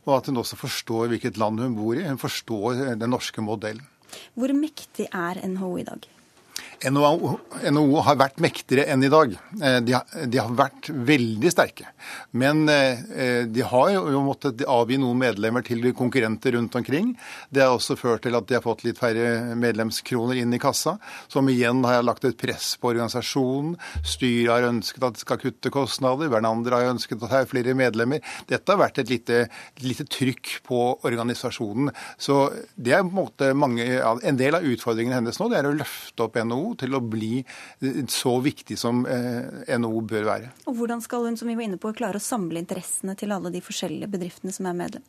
[SPEAKER 7] Og at hun også forstår hvilket land hun bor i. Hun forstår den norske modellen.
[SPEAKER 1] Hvor mektig er NHO i dag?
[SPEAKER 7] NHO, NHO, har vært mektigere enn i dag. Eh, de har, de har vært veldig sterke. Men eh, de har jo måttet avgi noen medlemmer til konkurrenter rundt omkring. Det har også ført til at de har fått litt færre medlemskroner inn i kassa, som igjen har lagt et press på organisasjonen. Styret har ønsket at de skal kutte kostnader. Bernander har ønsket at det er flere medlemmer. Dette har vært et lite, lite trykk på organisasjonen. Så det er på en måte mange, en del av utfordringene hennes nå. det er å løfte opp NHO til å bli så viktig som eh, NHO bør være.
[SPEAKER 1] Og Hvordan skal hun som vi var inne på, klare å samle interessene til alle de forskjellige bedriftene som er medlem?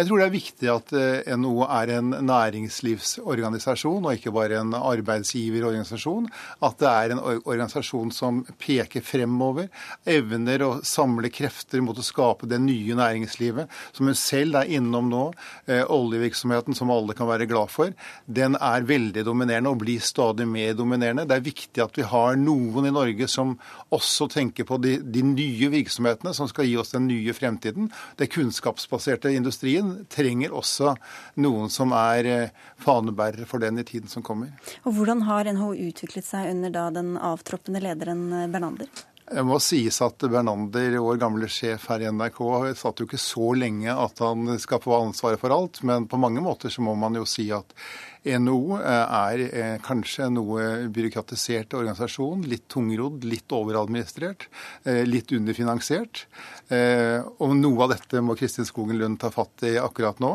[SPEAKER 7] Jeg tror det er viktig at eh, NHO er en næringslivsorganisasjon og ikke bare en arbeidsgiverorganisasjon. At det er en organisasjon som peker fremover, evner å samle krefter mot å skape det nye næringslivet som hun selv er innom nå. Eh, oljevirksomheten, som alle kan være glad for, den er veldig dominerende og blir stadig mer dominerende. Det er viktig at vi har noen i Norge som også tenker på de, de nye virksomhetene som skal gi oss den nye fremtiden. Det kunnskapsbaserte industrien trenger også noen som er eh, fanebærere for den i tiden som kommer.
[SPEAKER 1] Og Hvordan har NHO utviklet seg under da den avtroppende lederen eh, Bernander?
[SPEAKER 7] Det må sies at Bernander, vår gamle sjef her i NRK, satt jo ikke så lenge at han skal få ansvaret for alt. Men på mange måter så må man jo si at NHO eh, er eh, kanskje noe byråkratisert organisasjon. Litt tungrodd, litt overadministrert, eh, litt underfinansiert. Og noe av dette må Kristin Skogen Lund ta fatt i akkurat nå.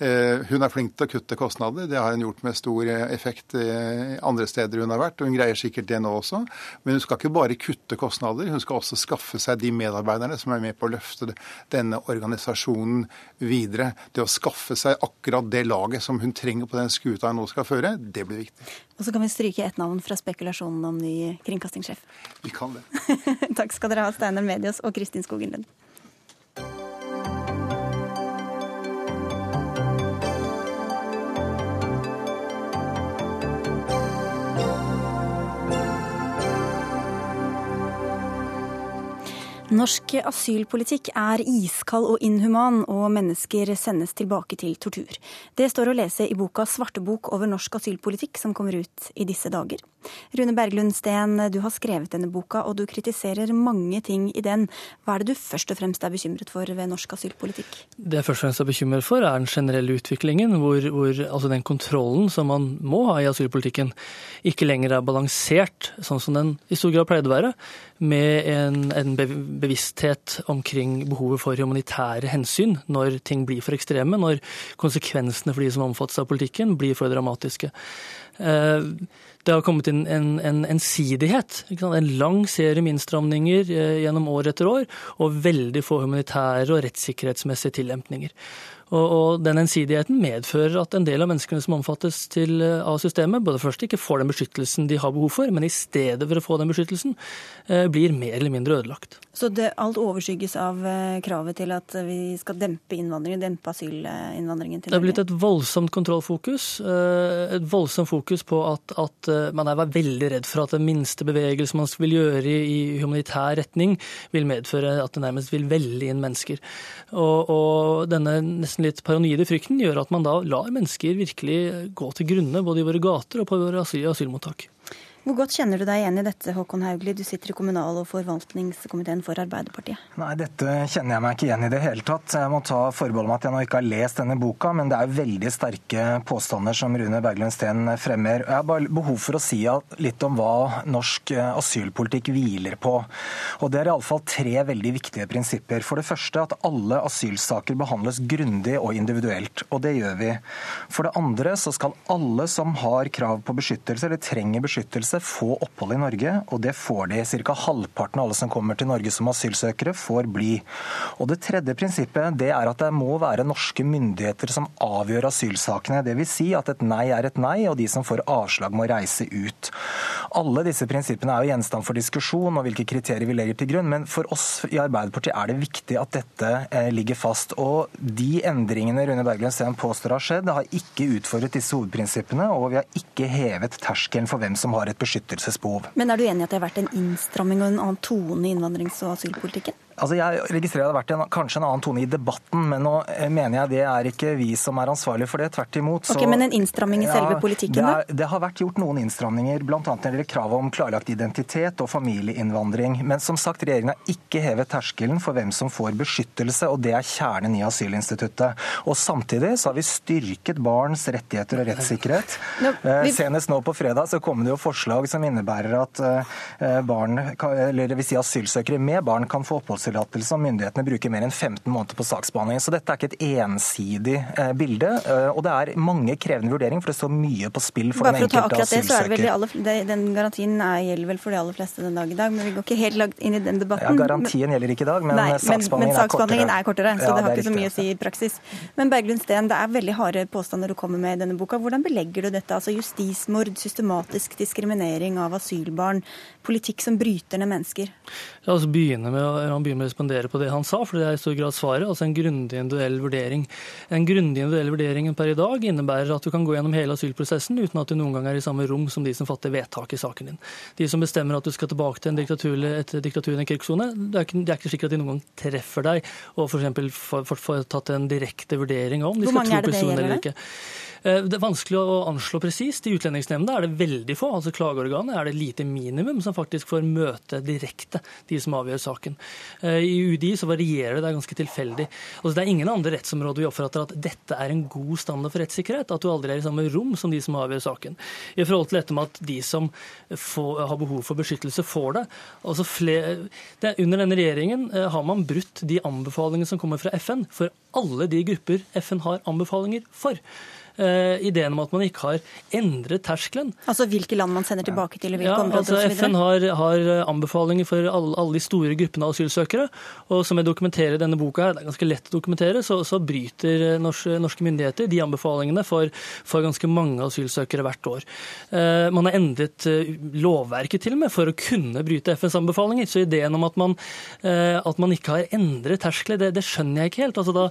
[SPEAKER 7] Hun er flink til å kutte kostnader. Det har hun gjort med stor effekt andre steder hun har vært, og hun greier sikkert det nå også. Men hun skal ikke bare kutte kostnader, hun skal også skaffe seg de medarbeiderne som er med på å løfte denne organisasjonen videre. Det å skaffe seg akkurat det laget som hun trenger på den skuta han nå skal føre, det blir viktig.
[SPEAKER 1] Og så kan vi stryke ett navn fra spekulasjonen om ny kringkastingssjef.
[SPEAKER 7] Vi kan det.
[SPEAKER 1] Takk skal dere ha, Steinar Medios og Kristin Skogen Lund. Norsk asylpolitikk er iskald og inhuman, og mennesker sendes tilbake til tortur. Det står å lese i boka 'Svartebok over norsk asylpolitikk', som kommer ut i disse dager. Rune Berglund Steen, du har skrevet denne boka, og du kritiserer mange ting i den. Hva er det du først og fremst er bekymret for ved norsk asylpolitikk?
[SPEAKER 8] Det jeg først og fremst er bekymret for, er den generelle utviklingen, hvor, hvor altså den kontrollen som man må ha i asylpolitikken, ikke lenger er balansert sånn som den i stor grad pleide å være, med en, en bevissthet omkring behovet for humanitære hensyn når ting blir for ekstreme, når konsekvensene for de som omfattes av politikken, blir for dramatiske. Eh, det har kommet inn en, en ensidighet. En lang serie med innstramninger eh, gjennom år etter år, og veldig få humanitære og rettssikkerhetsmessige tillempninger. Og, og, den ensidigheten medfører at en del av menneskene som omfattes til, eh, av systemet, både først ikke får den beskyttelsen de har behov for, men i stedet for å få den beskyttelsen, eh, blir mer eller mindre ødelagt.
[SPEAKER 1] Så det, alt overskygges av eh, kravet til at vi skal dempe innvandringen, dempe asylinnvandringen til
[SPEAKER 8] Norge? Det har blitt et voldsomt kontrollfokus. Et voldsomt fokus på at, at man er veldig redd for at den minste bevegelse man vil gjøre i, i humanitær retning, vil medføre at det nærmest vil velle inn mennesker. Og, og denne nesten litt paranoide frykten gjør at man da lar mennesker virkelig gå til grunne, både i våre gater og på våre asyl asylmottak.
[SPEAKER 1] Hvor godt kjenner du deg igjen i dette, Håkon Haugli? Du sitter i kommunal- og forvaltningskomiteen for Arbeiderpartiet.
[SPEAKER 9] Nei, dette kjenner jeg meg ikke igjen i det hele tatt. Jeg må ta forbehold om at jeg nå ikke har lest denne boka, men det er veldig sterke påstander som Rune Berglund Steen fremmer. Jeg har bare behov for å si litt om hva norsk asylpolitikk hviler på. Og Det er iallfall tre veldig viktige prinsipper. For det første at alle asylsaker behandles grundig og individuelt, og det gjør vi. For det andre så skal alle som har krav på beskyttelse eller trenger beskyttelse, få opphold i Norge, og det får de. Ca. halvparten av alle som kommer til Norge som asylsøkere, får bli. Og Det tredje prinsippet det er at det må være norske myndigheter som avgjør asylsakene. Dvs. Si at et nei er et nei, og de som får avslag må reise ut. Alle disse prinsippene er jo gjenstand for diskusjon og hvilke kriterier vi legger til grunn, men for oss i Arbeiderpartiet er det viktig at dette eh, ligger fast. Og De endringene Rune Berglund Steen påstår har skjedd, har ikke utfordret disse hovedprinsippene, og vi har ikke hevet terskelen for hvem som har et beskyttelsesbehov.
[SPEAKER 1] Men er du enig i at det har vært en innstramming og en annen tone i innvandrings- og asylpolitikken?
[SPEAKER 9] Altså jeg registrerer det har vært en, kanskje en annen tone i debatten, men nå eh, mener jeg det er ikke vi som er ansvarlige for det. Tvert imot.
[SPEAKER 1] Ok, Men en innstramming i selve politikken,
[SPEAKER 9] da? Det, det, har vært gjort noen innstramninger, bl.a. når det gjelder kravet om klarlagt identitet og familieinnvandring. Men som sagt, regjeringen har ikke hevet terskelen for hvem som får beskyttelse, og det er kjernen i asylinstituttet. Og samtidig så har vi styrket barns rettigheter og rettssikkerhet. Nå, eh, vi... Senest nå på fredag så kom det jo forslag som innebærer at eh, barn, eller det vil si asylsøkere med barn kan få oppholdstillatelse oppholdstillatelse og myndighetene bruker mer enn 15 måneder på saksbehandling. Så dette er ikke et ensidig eh, bilde. Eh, og det er mange krevende vurderinger, for det står mye på spill for, for den enkelte
[SPEAKER 1] asylsøker. Det, er den garantien er, gjelder vel for de aller fleste den dag i dag, men vi går ikke helt langt inn i den debatten.
[SPEAKER 9] Ja, Garantien gjelder ikke i dag, men,
[SPEAKER 1] Nei,
[SPEAKER 9] saksbehandlingen,
[SPEAKER 1] men, saksbehandlingen er kortere.
[SPEAKER 9] Er
[SPEAKER 1] kortere så ja, det har ikke så mye å si i praksis. Men Berglund Steen, det er veldig harde påstander du kommer med i denne boka. Hvordan belegger du dette? Altså justismord, systematisk diskriminering av asylbarn, politikk som bryter ned mennesker?
[SPEAKER 8] La oss begynne med, begynne med å respondere på det han sa, for det er i stor grad svaret. Altså en grundig individuell vurdering. En grundig individuell vurdering per i dag innebærer at du kan gå gjennom hele asylprosessen uten at du noen gang er i samme rom som de som fatter vedtak i saken din. De som bestemmer at du skal tilbake til en diktatur, et diktatur i en krigssone, det, er ikke, det er ikke sikkert at de noen gang treffer deg og f.eks. får tatt en direkte vurdering av om de skal tro personen eller ikke. Eh, det er vanskelig å anslå presist. I Utlendingsnemnda er det veldig få. altså Klageorganet er det lite minimum som faktisk får møte direkte de som avgjør saken. Eh, I UDI så varierer det, det er ganske tilfeldig. Altså Det er ingen andre rettsområder vi oppfatter at dette er en god standard for rettssikkerhet. At du aldri er i samme rom som de som avgjør saken. I forhold til dette med at de som får, har behov for beskyttelse, får det. Altså flere, det under denne regjeringen eh, har man brutt de anbefalingene som kommer fra FN, for alle de grupper FN har anbefalinger for. Eh, ideen om at man ikke har endret terskelen.
[SPEAKER 1] Altså hvilke land man sender tilbake til, og hvilke ja, områder
[SPEAKER 8] altså FN har, har, anbefalinger for alle, alle, de store gruppene av asylsøkere. Og som jeg dokumenterer i denne boka, her, det er ganske lett å dokumentere, så, så bryter norske, norske, myndigheter de anbefalingene for, for, ganske mange asylsøkere hvert år. Eh, man har endret eh, lovverket til og med for å kunne bryte FNs anbefalinger. Så ideen om at man, eh, at man ikke har endret terskler, det, det, skjønner jeg ikke helt. Altså da,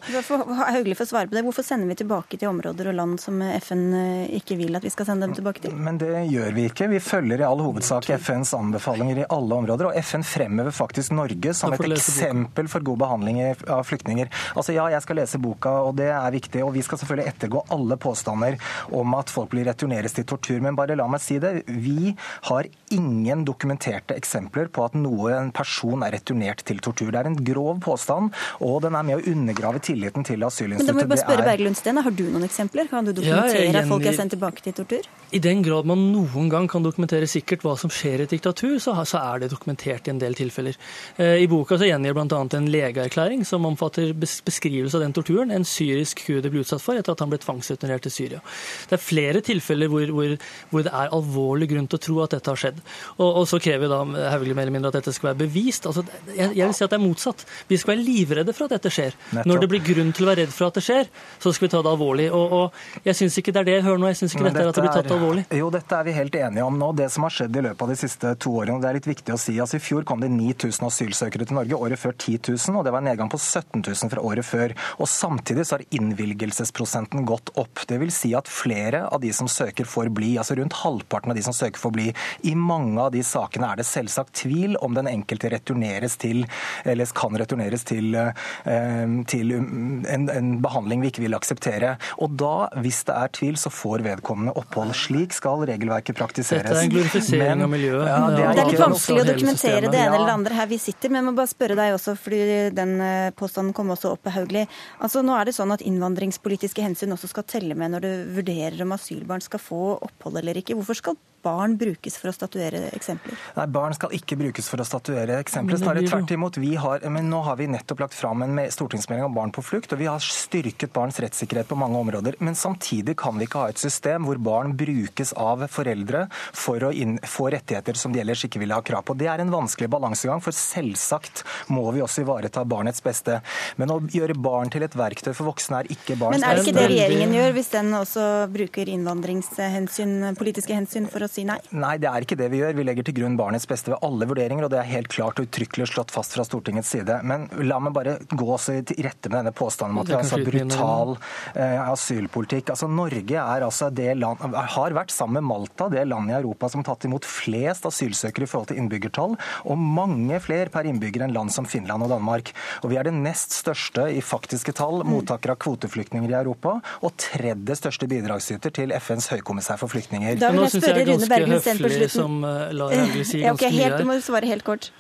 [SPEAKER 1] Hauglie får svare på det. Hvorfor sender vi tilbake til områder og land som FN eh, ikke vil at vi skal sende dem tilbake til?
[SPEAKER 9] Men det gjør vi ikke. Vi følger i all hovedsak FNs anbefalinger i alle områder. Og FN fremhever faktisk Norge som et eksempel for god behandling av flyktninger. Altså ja, jeg skal lese boka, og det er viktig. Og vi skal selvfølgelig ettergå alle påstander om at folk blir returneres til tortur. Men bare la meg si det. Vi har ingen dokumenterte eksempler på at noen person er returnert til tortur. Det er en grov påstand, og den er med å undergrave tilliten til asylinstituttet.
[SPEAKER 1] Men da må vi bare spørre Berglundsten, Har du noen eksempler? Kan du dokumentere ja, at folk er sendt tilbake til tortur?
[SPEAKER 8] I den grad man noen gang kan dokumentere sikkert hva som skjer i et diktatur, så, så er det dokumentert i en del tilfeller. Eh, I boka så gjengir bl.a. en legeerklæring som omfatter beskrivelse av den torturen en syrisk kurder ble utsatt for etter at han ble tvangsreturnert til Syria. Det er flere tilfeller hvor, hvor, hvor, det er alvorlig grunn til å tro at dette har skjedd. Og, og så krever da Hauglie mer eller mindre at dette skal være bevist. Altså, jeg, jeg, vil si at det er motsatt. Vi skal være livredde for at dette skjer. Nettopp. Når det blir grunn til å være redd for at det skjer, så skal vi ta det alvorlig. Og, og jeg syns ikke det er det jeg hører nå. Jeg syns ikke dette, dette, er at det blir tatt alvorlig.
[SPEAKER 9] Jo, dette er vi helt enige om nå. Det som har skjedd i løpet av de siste to årene, det er litt viktig å si. Altså, I fjor kom det 9000 asylsøkere til Norge, året før 10 000, og det var en nedgang på 17 000 fra året før. Og Samtidig så har innvilgelsesprosenten gått opp. Det vil si at flere av de som søker, får bli. Altså rundt halvparten av de som søker, får bli. I mange av de sakene er det selvsagt tvil om den enkelte returneres til, eller kan returneres til, eh, til en, en behandling vi ikke vil akseptere. Og da, hvis det er tvil, så får vedkommende opphold. Slik skal regelverket praktiseres.
[SPEAKER 8] Dette er en glorifisering av miljøet. Ja,
[SPEAKER 1] det, er det, er litt vanskelig å dokumentere det ene eller det andre her vi sitter, men jeg må bare spørre deg også, fordi den eh, påstanden kom også opp, Hauglie. Altså, nå er det sånn at innvandringspolitiske hensyn også skal telle med når du vurderer om asylbarn skal få opphold eller ikke. Hvorfor skal barn brukes for å statuere eksempler?
[SPEAKER 9] Nei, Barn skal ikke brukes for å statuere eksempler. Snarere tvert imot. Vi har, men nå har vi nettopp lagt fram en stortingsmelding om barn på flukt, og vi har styrket barns rettssikkerhet på mange områder. Men samtidig kan vi ikke ha et system hvor barn brukes av foreldre for å inn, få rettigheter som de ellers ikke ville ha krav på. Det er en vanskelig balansegang, for selvsagt må vi også ivareta barnets beste. Men å gjøre barn til et verktøy for voksne er ikke barns
[SPEAKER 1] beste. Men er det ikke det regjeringen gjør, hvis den også bruker innvandringshensyn, politiske hensyn, for å si nei?
[SPEAKER 9] Nei, det er ikke det vi gjør. Vi legger til grunn barnets beste ved alle vurderinger, og det er helt klart og uttrykkelig slått fast fra Stortingets side. Men la meg bare gå også i rette med denne påstanden om at vi har altså brutal eh, asylpolitikk. Altså, Norge er altså det land, har vært sammen med Malta det landet i Europa som har tatt imot flest asylsøkere i forhold til innbyggertall, og mange flere per innbygger enn land som Finland og Danmark. Og vi er det nest største i faktiske tall mottakere av kvoteflyktninger i Europa, og tredje største bidragsyter til FNs høykommissær for flyktninger.
[SPEAKER 1] Da vil jeg spørre Rune På slutten.
[SPEAKER 8] Som uh, Lar Hauglie si ganske
[SPEAKER 1] mye her. Du må svare helt kort.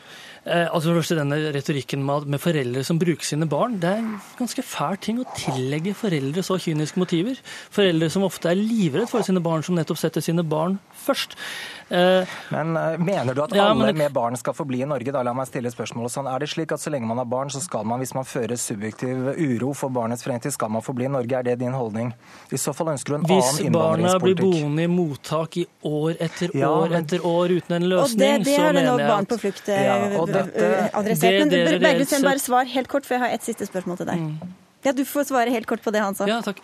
[SPEAKER 8] Eh, altså for Denne retorikken med, foreldre som bruker sine barn, det er en ganske fæl ting å tillegge foreldre så kyniske motiver. Foreldre som ofte er livredd for sine barn, som nettopp setter sine barn først.
[SPEAKER 9] Eh, men eh, Mener du at ja, alle med barn skal få bli i Norge? Da la meg stille spørsmålet sånn. Er det slik at så lenge man har barn, så skal man, hvis man fører subjektiv uro for barnets fremtid, skal man få bli i Norge? Er det din holdning? I så fall ønsker du en
[SPEAKER 8] hvis
[SPEAKER 9] annen innvandringspolitikk.
[SPEAKER 8] Hvis barna blir boende i mottak i år etter ja, år men... etter år uten en løsning, så mener jeg at
[SPEAKER 1] Og det, det har det nok Barn på flukt ja, dette, adressert. Men Berglund, bare svar helt kort, for jeg har et siste spørsmål til deg. Mm. Ja, Du får svare helt kort på det han sa.
[SPEAKER 8] Ja, takk.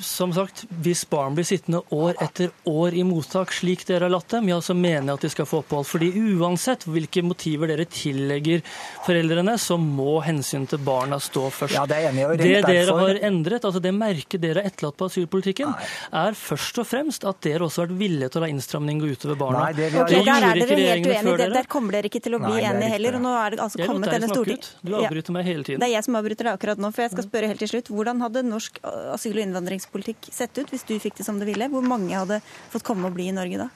[SPEAKER 8] Som sagt, hvis barn blir sittende år etter år i mottak, slik dere har latt dem, ja, så mener jeg at de skal få opphold. Fordi uansett hvilke motiver dere tillegger foreldrene, så må hensynet til barna stå først.
[SPEAKER 9] Ja, Det er enig, og
[SPEAKER 8] det dere har endret, altså det merket dere har etterlatt på asylpolitikken, Nei. er først og fremst at dere også har vært villige til å la innstramning gå utover barna.
[SPEAKER 1] Nei, det har... okay, der er dere helt uenige. Der kommer dere ikke til å bli enige heller. og nå er det altså
[SPEAKER 8] jeg
[SPEAKER 1] kommet denne storting...
[SPEAKER 8] Du avbryter meg hele tiden.
[SPEAKER 1] Det er jeg som avbryter deg akkurat nå, for jeg skal spørre helt til slutt. Hvordan hadde norsk asyl- og innvandringspolitikk politikk sett ut hvis du fikk det som du ville? Hvor mange hadde fått komme og bli i Norge da?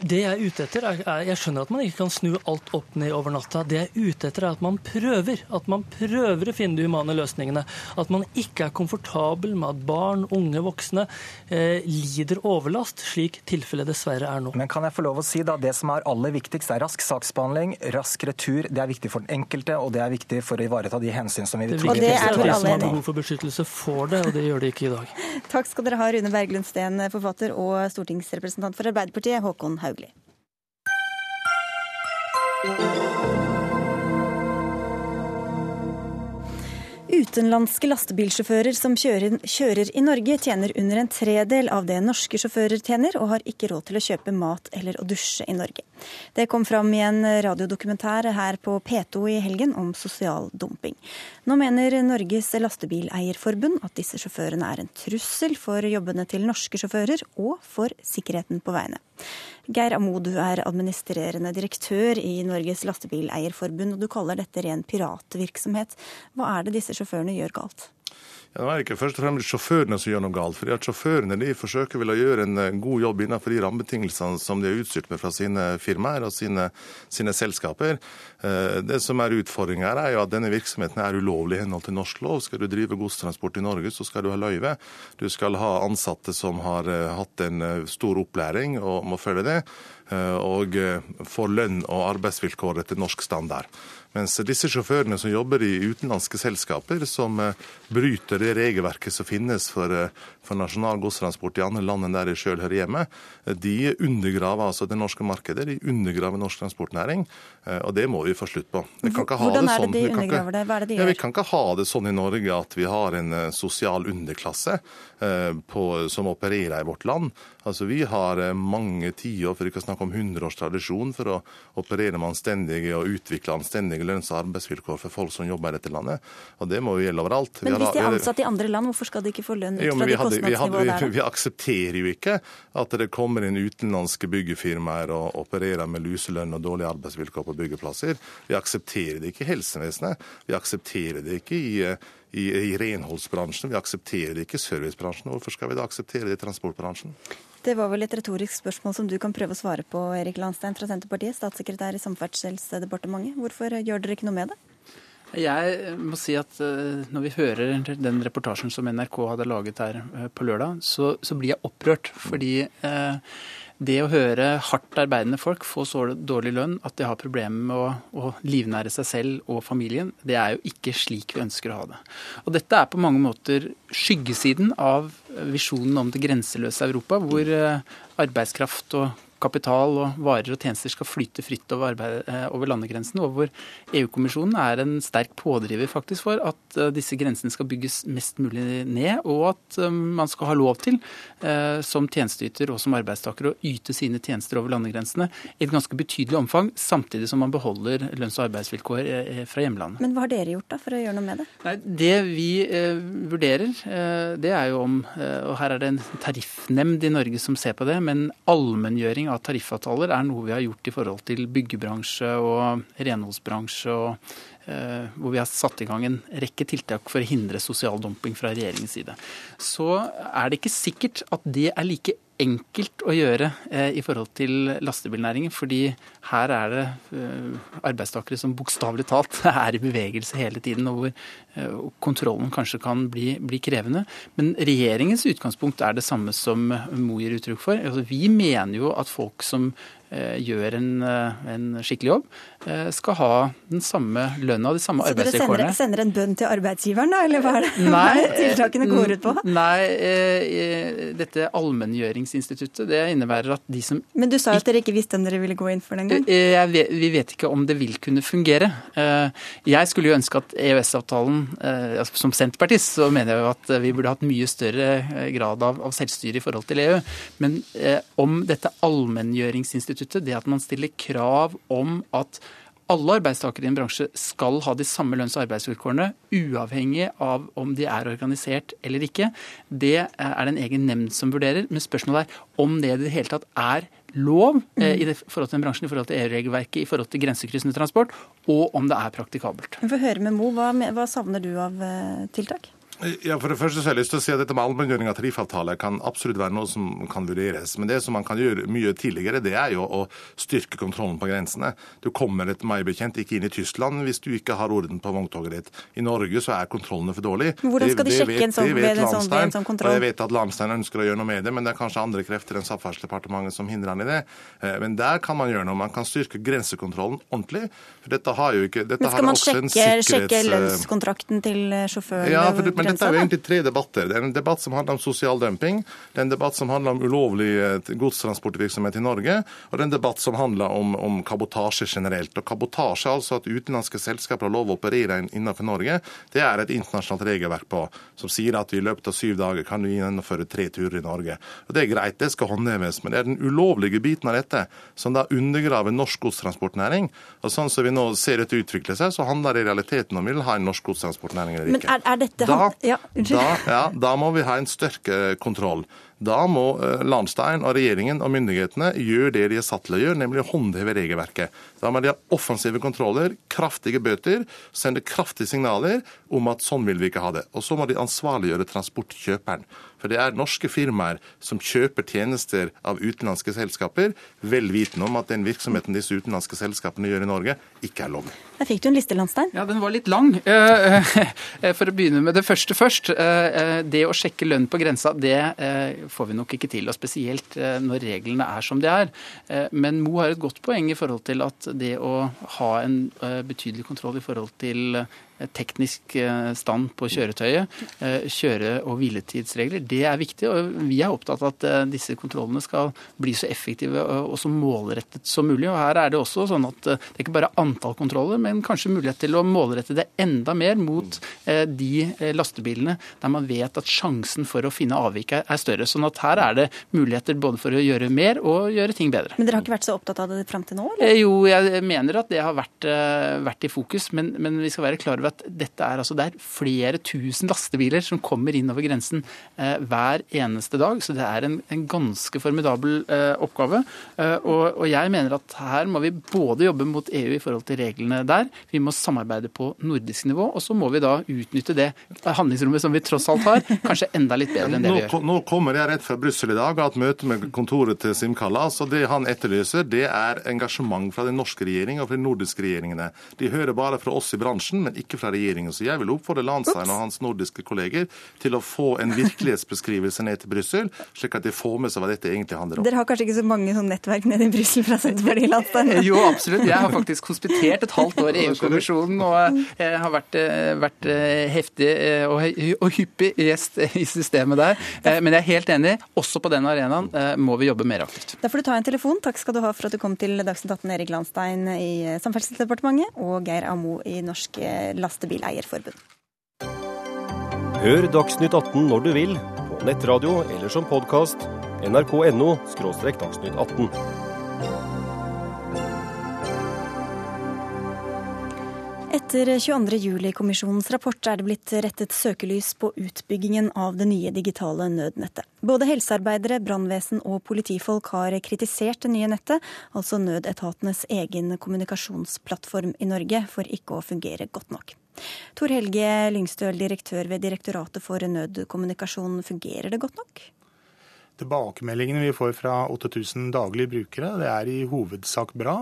[SPEAKER 8] Det jeg er ute etter, er, Jeg skjønner at man ikke kan snu alt opp ned over natta. Det jeg er ute etter, er at man prøver. At man prøver å finne de humane løsningene. At man ikke er komfortabel med at barn, unge, voksne eh, lider overlast, slik tilfellet dessverre er nå.
[SPEAKER 9] Men kan jeg få lov å si da, det som er aller viktigst, er rask saksbehandling, rask retur. Det er viktig for den enkelte, og det er viktig for å ivareta de hensyn som vi vil
[SPEAKER 8] trygge. Det er de som har behov for beskyttelse, får det, og det gjør de ikke i dag.
[SPEAKER 1] Takk skal dere ha, Rune Berglund Steen, forfatter og stortingsrepresentant for Arbeiderpartiet, Håkon Haug. Hauglie. Utenlandske lastebilsjåfører som kjører, kjører, i Norge, tjener under en tredel av det norske sjåfører tjener, og har ikke råd til å kjøpe mat eller å dusje i Norge. Det kom fram i en radiodokumentar her på P2 i helgen om sosial dumping. Nå mener Norges Lastebileierforbund at disse sjåførene er en trussel for jobbene til norske sjåfører og for sikkerheten på veiene. Geir Amo, du er administrerende direktør i Norges Lastebileierforbund, og du kaller dette ren piratvirksomhet. Hva er det disse sjåførene gjør galt?
[SPEAKER 10] Ja, det er ikke først og fremst sjåførene som gjør noe galt. fordi at Sjåførene de forsøker vel å gjøre en eh, god jobb innenfor de rammebetingelsene som de er utstyrt med fra sine firmaer og sine, sine selskaper. Eh, det som er Utfordringa er jo at denne virksomheten er ulovlig i henhold til norsk lov. Skal du drive godstransport i Norge, så skal du ha løyve. Du skal ha ansatte som har eh, hatt en stor opplæring og må følge det. Og får lønn og arbeidsvilkår etter norsk standard. Mens disse sjåførene som jobber i utenlandske selskaper, som eh, bryter det regelverket som finnes for, eh, for nasjonal godstransport i andre land enn der de sjøl hører hjemme, eh, de undergraver altså det norske markedet, de undergraver norsk transportnæring. Og det må vi få slutt på.
[SPEAKER 1] Vi kan ikke ha Hvordan det sånn. er det de undergraver det? Hva er det de gjør?
[SPEAKER 10] Ja, vi kan ikke ha det sånn i Norge at vi har en sosial underklasse på, som opererer i vårt land. Altså, Vi har mange tiår, for ikke å snakke om 100 års tradisjon, for å operere med anstendige og utvikle anstendige lønns- og arbeidsvilkår for folk som jobber i dette landet. Og det må jo gjelde overalt.
[SPEAKER 1] Men hvis de er ansatt i andre land, hvorfor skal de ikke få lønn ut fra det vi, hadde,
[SPEAKER 10] Vi, vi aksepterer jo ikke at det kommer inn utenlandske byggefirmaer og opererer med luselønn og dårlige arbeidsvilkår på byggeplasser. Vi aksepterer det ikke i helsevesenet. Vi aksepterer det ikke i i, i renholdsbransjen. Vi aksepterer det ikke i servicebransjen. Hvorfor skal vi da akseptere det i transportbransjen?
[SPEAKER 1] Det var vel et retorisk spørsmål som du kan prøve å svare på, Erik Landstein fra Senterpartiet, statssekretær i Samferdselsdepartementet. Hvorfor gjør dere ikke noe med det?
[SPEAKER 11] Jeg må si at eh, når vi hører den reportasjen som NRK hadde laget her eh, på lørdag, så, så blir jeg opprørt. Fordi eh, det å høre hardt arbeidende folk få så dårlig lønn at de har problemer med å, å, livnære seg selv og familien, det er jo ikke slik vi ønsker å ha det. Og dette er på mange måter skyggesiden av visjonen om det grenseløse Europa, hvor eh, arbeidskraft og kapital og varer og tjenester skal flyte fritt over, arbeid, over landegrensene, og hvor EU-kommisjonen er en sterk pådriver faktisk for at disse grensene skal bygges mest mulig ned, og at man skal ha lov til, som tjenesteyter og som arbeidstaker, å yte sine tjenester over landegrensene i et ganske betydelig omfang, samtidig som man beholder lønns- og arbeidsvilkår fra hjemlandet.
[SPEAKER 1] Men hva har dere gjort da for å gjøre noe med det?
[SPEAKER 11] Nei, det vi eh, vurderer, eh, det er jo om eh, Og her er det en tariffnemnd i Norge som ser på det, men allmenngjøring av tariffavtaler er noe vi har gjort i forhold til byggebransje og renholdsbransje. og eh, hvor vi har satt i gang en rekke tiltak for å hindre sosial dumping fra regjeringens side. Så er det ikke sikkert at det er like enkelt å gjøre eh, i forhold til lastebilnæringen. Fordi her er det eh, arbeidstakere som bokstavelig talt er i bevegelse hele tiden, og hvor eh, kontrollen kanskje kan bli, bli, krevende. Men regjeringens utgangspunkt er det samme som Mo gir uttrykk for. Altså, vi mener jo at folk som gjør en, eh, en, skikkelig jobb, eh, skal ha den samme lønna, de samme arbeidsvilkårene. Så
[SPEAKER 1] dere sender, sender, en bønn til arbeidsgiveren, da, eller hva er det nei, tiltakene går ut på?
[SPEAKER 11] Nei, dette allmenngjøringsinstituttet, det innebærer at de som
[SPEAKER 1] Men du sa at dere ikke visste om dere ville gå inn for den gang?
[SPEAKER 11] Vi vet ikke om det vil kunne fungere. Jeg skulle jo ønske at EØS-avtalen, altså som senterpartist, så mener jeg jo at vi burde hatt mye større grad av, av selvstyre i forhold til EU. Men om dette allmenngjøringsinstituttet instituttet, det at man stiller krav om at alle arbeidstakere i en bransje skal ha de samme lønns- og arbeidsvilkårene, uavhengig av om de er organisert eller ikke. Det er det en egen nemnd som vurderer. Men spørsmålet er om det i det hele tatt er lov eh, i forhold til den bransjen, i forhold til EU-regelverket, i forhold til grensekryssende transport, og om det er praktikabelt.
[SPEAKER 1] Få høre med Mo. Hva, hva savner du av eh, tiltak?
[SPEAKER 10] Ja, for det første så har jeg lyst til å si at Dette med allmenngjøring av tariffavtaler kan absolutt være noe som kan vurderes. Men det som man kan gjøre mye tidligere, det er jo å styrke kontrollen på grensene. Du kommer etter meg bekjent ikke inn i Tyskland hvis du ikke har orden på vogntoget ditt. I Norge så er kontrollene for dårlige.
[SPEAKER 1] Hvordan skal de sjekke vet, en sånn, ved en sånn, en sånn kontroll?
[SPEAKER 10] Jeg vet at Landstein ønsker å gjøre noe med det, men det er kanskje andre krefter enn Samferdselsdepartementet som hindrer han i det. Eh, men der kan man gjøre noe. Man kan styrke grensekontrollen ordentlig. For dette har jo ikke dette
[SPEAKER 1] Men skal man sjekke, sjekke lønnskontrakten til sjåføren?
[SPEAKER 10] Ja, for, men dette er jo egentlig tre debatter. Det er en debatt som handler om sosial dumping, det er en debatt som handler om ulovlig eh, godstransportvirksomhet i Norge, og det er en debatt som handler om, om kabotasje generelt. Og Kabotasje, altså at utenlandske selskaper har lov å operere innenfor Norge, det er et internasjonalt regelverk på, som sier at i løpet av syv dager kan du gjennomføre tre turer i Norge. Og Det er greit, det skal håndheves, men det er den ulovlige biten av dette som da undergraver norsk godstransportnæring. Og sånn som vi nå ser dette utvikle seg, så handler det i realiteten om vi vil ha en norsk godstransportnæring eller ikke.
[SPEAKER 1] Men er, er dette...
[SPEAKER 10] Da,
[SPEAKER 1] ja,
[SPEAKER 10] da, ja, da må vi ha en større kontroll. Da må eh, Landstein og regjeringen og myndighetene gjøre det de er satt til å gjøre, nemlig å håndheve regelverket. Da må de ha offensive kontroller, kraftige bøter, sende kraftige signaler om at sånn vil vi ikke ha det. Og så må de ansvarliggjøre transportkjøperen. For det er norske firmaer som kjøper tjenester av utenlandske selskaper, vel vitende om at den virksomheten disse utenlandske selskapene gjør i Norge, ikke er lovlig.
[SPEAKER 1] Der fikk du en liste, Landstein.
[SPEAKER 11] Ja, den var litt lang. Eh, eh, for å begynne med det første først. Det å sjekke lønn på grensa, det får vi nok ikke til. Og spesielt eh, når reglene er som de er. Eh, men Mo har et godt poeng i forhold til at det å ha en eh, betydelig kontroll i forhold til teknisk eh, stand på kjøretøyet, eh, kjøre- og hviletidsregler, det er viktig. og Vi er opptatt av at eh, disse kontrollene skal bli så effektive og så målrettet som mulig. og Her er det også sånn at det er ikke bare antall kontroller, men kanskje mulighet til å målrette det enda mer mot de lastebilene der man vet at sjansen for å finne avvik er større. Sånn at her er det muligheter både for å gjøre mer og gjøre ting bedre.
[SPEAKER 1] Men dere har ikke vært så opptatt av det fram til nå? Eller?
[SPEAKER 11] Jo, jeg mener at det har vært, vært i fokus, men, men vi skal være klar over at dette er, altså, det er flere tusen lastebiler som kommer inn over grensen eh, hver eneste dag. Så det er en, en ganske formidabel eh, oppgave. Eh, og, og, jeg mener at her må vi både jobbe mot EU i forhold til reglene der, vi må samarbeide på nordisk nivå, og så må vi da utnytte det handlingsrommet som vi tross alt har, kanskje enda litt bedre enn det vi gjør.
[SPEAKER 10] Nå kommer jeg rett fra Brussel i dag og har hatt møte med kontoret til Sim Kallas. og Det han etterlyser, det er engasjement fra den norske regjeringen og fra de nordiske regjeringene. De hører bare fra oss i bransjen, men ikke fra regjeringen. Så jeg vil oppfordre Landstein og hans nordiske kolleger til å få en virkelighetsbeskrivelse ned til Brussel, slik at de får med seg hva dette egentlig handler om.
[SPEAKER 1] Dere har kanskje ikke så mange sånn nettverk nede i Brussel fra Senterpartiet, Landstein?
[SPEAKER 11] Jo, absolutt. Jeg har faktisk hospitert et halvt år i EU-kommisjonen og har vært, vært heftig og, og hyppig gjest i systemet der. Men jeg er helt enig. Også på den arenaen må vi jobbe mer aktivt.
[SPEAKER 1] Da får du ta en telefon. Takk skal du ha for at du kom til Dagsnytt 18, Erik Landstein i Samferdselsdepartementet og Geir Amo i Norsk Lastebileierforbund.
[SPEAKER 12] Hør Dagsnytt 18 når du vil, på nettradio eller som podkast. nrk.no – dagsnytt 18.
[SPEAKER 1] Etter 22.07-kommisjonens rapport er det blitt rettet søkelys på utbyggingen av det nye digitale nødnettet. Både helsearbeidere, brannvesen og politifolk har kritisert det nye nettet, altså nødetatenes egen kommunikasjonsplattform i Norge, for ikke å fungere godt nok. Tor Helge Lyngstøl, direktør ved Direktoratet for nødkommunikasjon, fungerer det godt nok?
[SPEAKER 13] Tilbakemeldingene vi får fra 8000 daglige brukere, det er i hovedsak bra.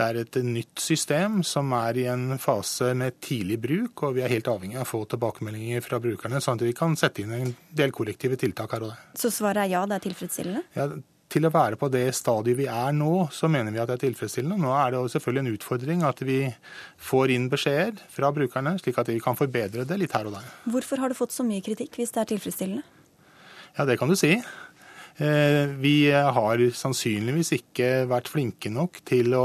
[SPEAKER 13] Det er et nytt system som er i en fase med tidlig bruk, og vi er helt avhengig av å få tilbakemeldinger fra brukerne, sånn at vi kan sette inn en del korrektive tiltak her og der.
[SPEAKER 1] Så svaret er ja, det er tilfredsstillende?
[SPEAKER 13] Ja, til å være på det stadiet vi er nå, så mener vi at det er tilfredsstillende. Nå er det selvfølgelig en utfordring at vi får inn beskjeder fra brukerne, slik at vi kan forbedre det litt her og der.
[SPEAKER 1] Hvorfor har du fått så mye kritikk hvis det er tilfredsstillende?
[SPEAKER 13] Ja, det kan du si. Vi har sannsynligvis ikke vært flinke nok til å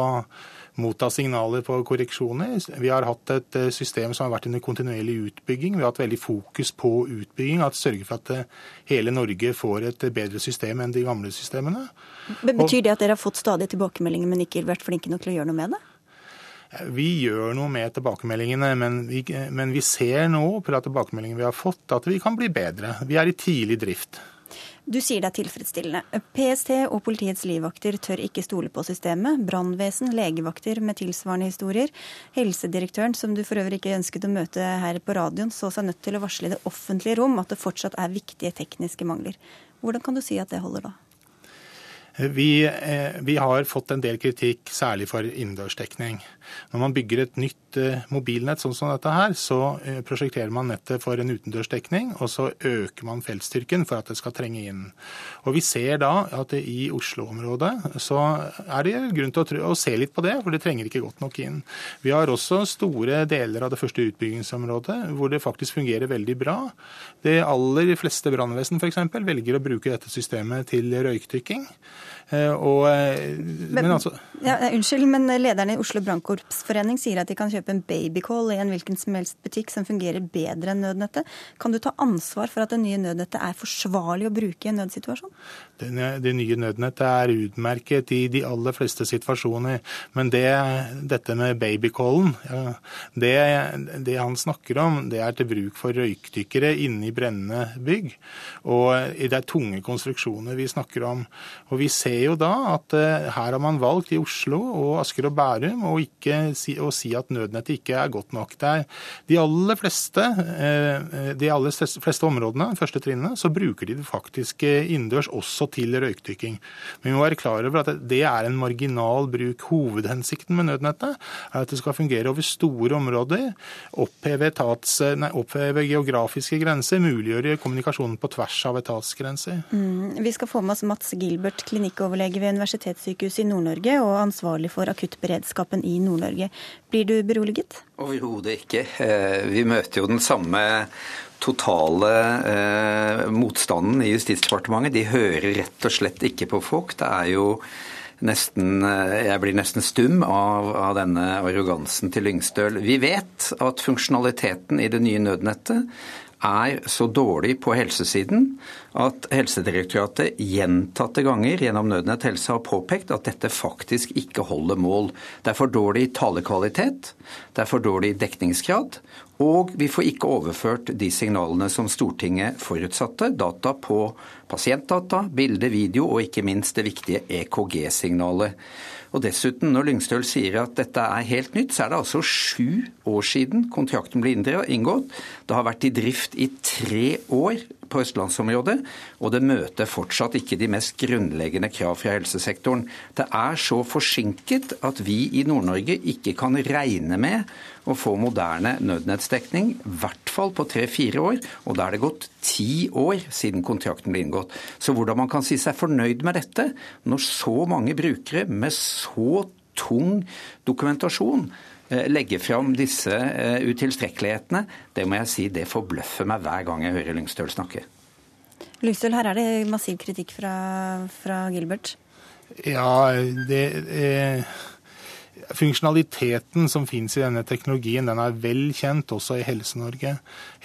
[SPEAKER 13] motta signaler på korreksjoner. Vi har hatt et system som har vært under kontinuerlig utbygging. Vi har hatt veldig fokus på utbygging, at sørge for at hele Norge får et bedre system enn de gamle systemene.
[SPEAKER 1] Men betyr det at dere har fått stadig tilbakemeldinger, men ikke vært flinke nok til å gjøre noe med det?
[SPEAKER 13] Vi gjør noe med tilbakemeldingene, men vi, men vi ser nå på tilbakemeldingene vi har fått, at vi kan bli bedre. Vi er i tidlig drift.
[SPEAKER 1] Du sier det er tilfredsstillende. PST og politiets livvakter tør ikke stole på systemet. Brannvesen, legevakter med tilsvarende historier. Helsedirektøren, som du for øvrig ikke ønsket å møte her på radioen, så seg nødt til å varsle i det offentlige rom at det fortsatt er viktige tekniske mangler. Hvordan kan du si at det holder da?
[SPEAKER 13] Vi, vi, har fått en del kritikk, særlig for innendørsdekning. Når man bygger et nytt mobilnett sånn som dette her, så prosjekterer man nettet for en utendørsdekning, og så øker man feltstyrken for at det skal trenge inn. Og Vi ser da at i Oslo-området så er det grunn til å, å, se litt på det, for det trenger ikke godt nok inn. Vi har også store deler av det første utbyggingsområdet hvor det faktisk fungerer veldig bra. De aller fleste brannvesen f.eks. velger å bruke dette systemet til røykdykking. Og,
[SPEAKER 1] men, men altså, ja, unnskyld, men lederen i Oslo brannkorpsforening sier at de kan kjøpe en babycall i en hvilken som helst butikk som fungerer bedre enn nødnettet. Kan du ta ansvar for at det nye nødnettet er forsvarlig å bruke i en nødsituasjon?
[SPEAKER 13] Det, det nye nødnettet er utmerket i de aller fleste situasjoner. Men det, dette med babycallen, ja, det, det, han snakker om, det er til bruk for røykdykkere inne i brennende bygg. Og det er tunge konstruksjoner vi snakker om. Og vi ser jo da at uh, her har man valgt i Oslo og Asker og Bærum å, si, å si at nødnettet ikke er godt nok. Det er de aller fleste, uh, de aller fleste områdene, første trinnene, så bruker de det faktisk innendørs også til røykdykking. Men vi må være klar over at det er en marginal bruk. Hovedhensikten med nødnettet er at det skal fungere over store områder, oppheve, etats, nei, oppheve geografiske grenser, muliggjøre kommunikasjonen på tvers av etatsgrenser.
[SPEAKER 1] Mm, vi skal få med oss Mats Gilbert, klinikkoverlege ved Universitetssykehuset i Nord-Norge og ansvarlig for akuttberedskapen i Nord-Norge. Blir du beroliget?
[SPEAKER 14] Overhodet ikke. Vi møter jo den samme totale eh, motstanden i Justisdepartementet. De hører rett og slett ikke på folk. Det er jo nesten Jeg blir nesten stum av, av denne arrogansen til Lyngstøl. Vi vet at funksjonaliteten i det nye nødnettet er så dårlig på helsesiden at Helsedirektoratet gjentatte ganger gjennom Nødnett helse har påpekt at dette faktisk ikke holder mål. Det er for dårlig talekvalitet, det er for dårlig dekningsgrad, og vi får ikke overført de signalene som Stortinget forutsatte. Data på pasientdata, bilde, video og ikke minst det viktige EKG-signalet. Og dessuten, når Lyngstøl sier at dette er helt nytt, så er det altså sju år siden kontrakten ble inngått. Det har vært i drift i tre år på østlandsområdet, og det møter fortsatt ikke de mest grunnleggende krav fra helsesektoren. Det er så forsinket at vi i Nord-Norge ikke kan regne med å få moderne nødnettsdekning, i hvert fall på tre-fire år. Og da er det gått ti år siden kontrakten ble inngått. Så hvordan man kan si seg fornøyd med dette, når så mange brukere med så tung dokumentasjon eh, legger fram disse eh, utilstrekkelighetene, det må jeg si, det forbløffer meg hver gang jeg hører Lyngstøl snakke.
[SPEAKER 1] Lyngstøl, her er det massiv kritikk fra, fra Gilbert.
[SPEAKER 13] Ja, det eh funksjonaliteten som finnes i denne teknologien, den er vel kjent også i Helse-Norge.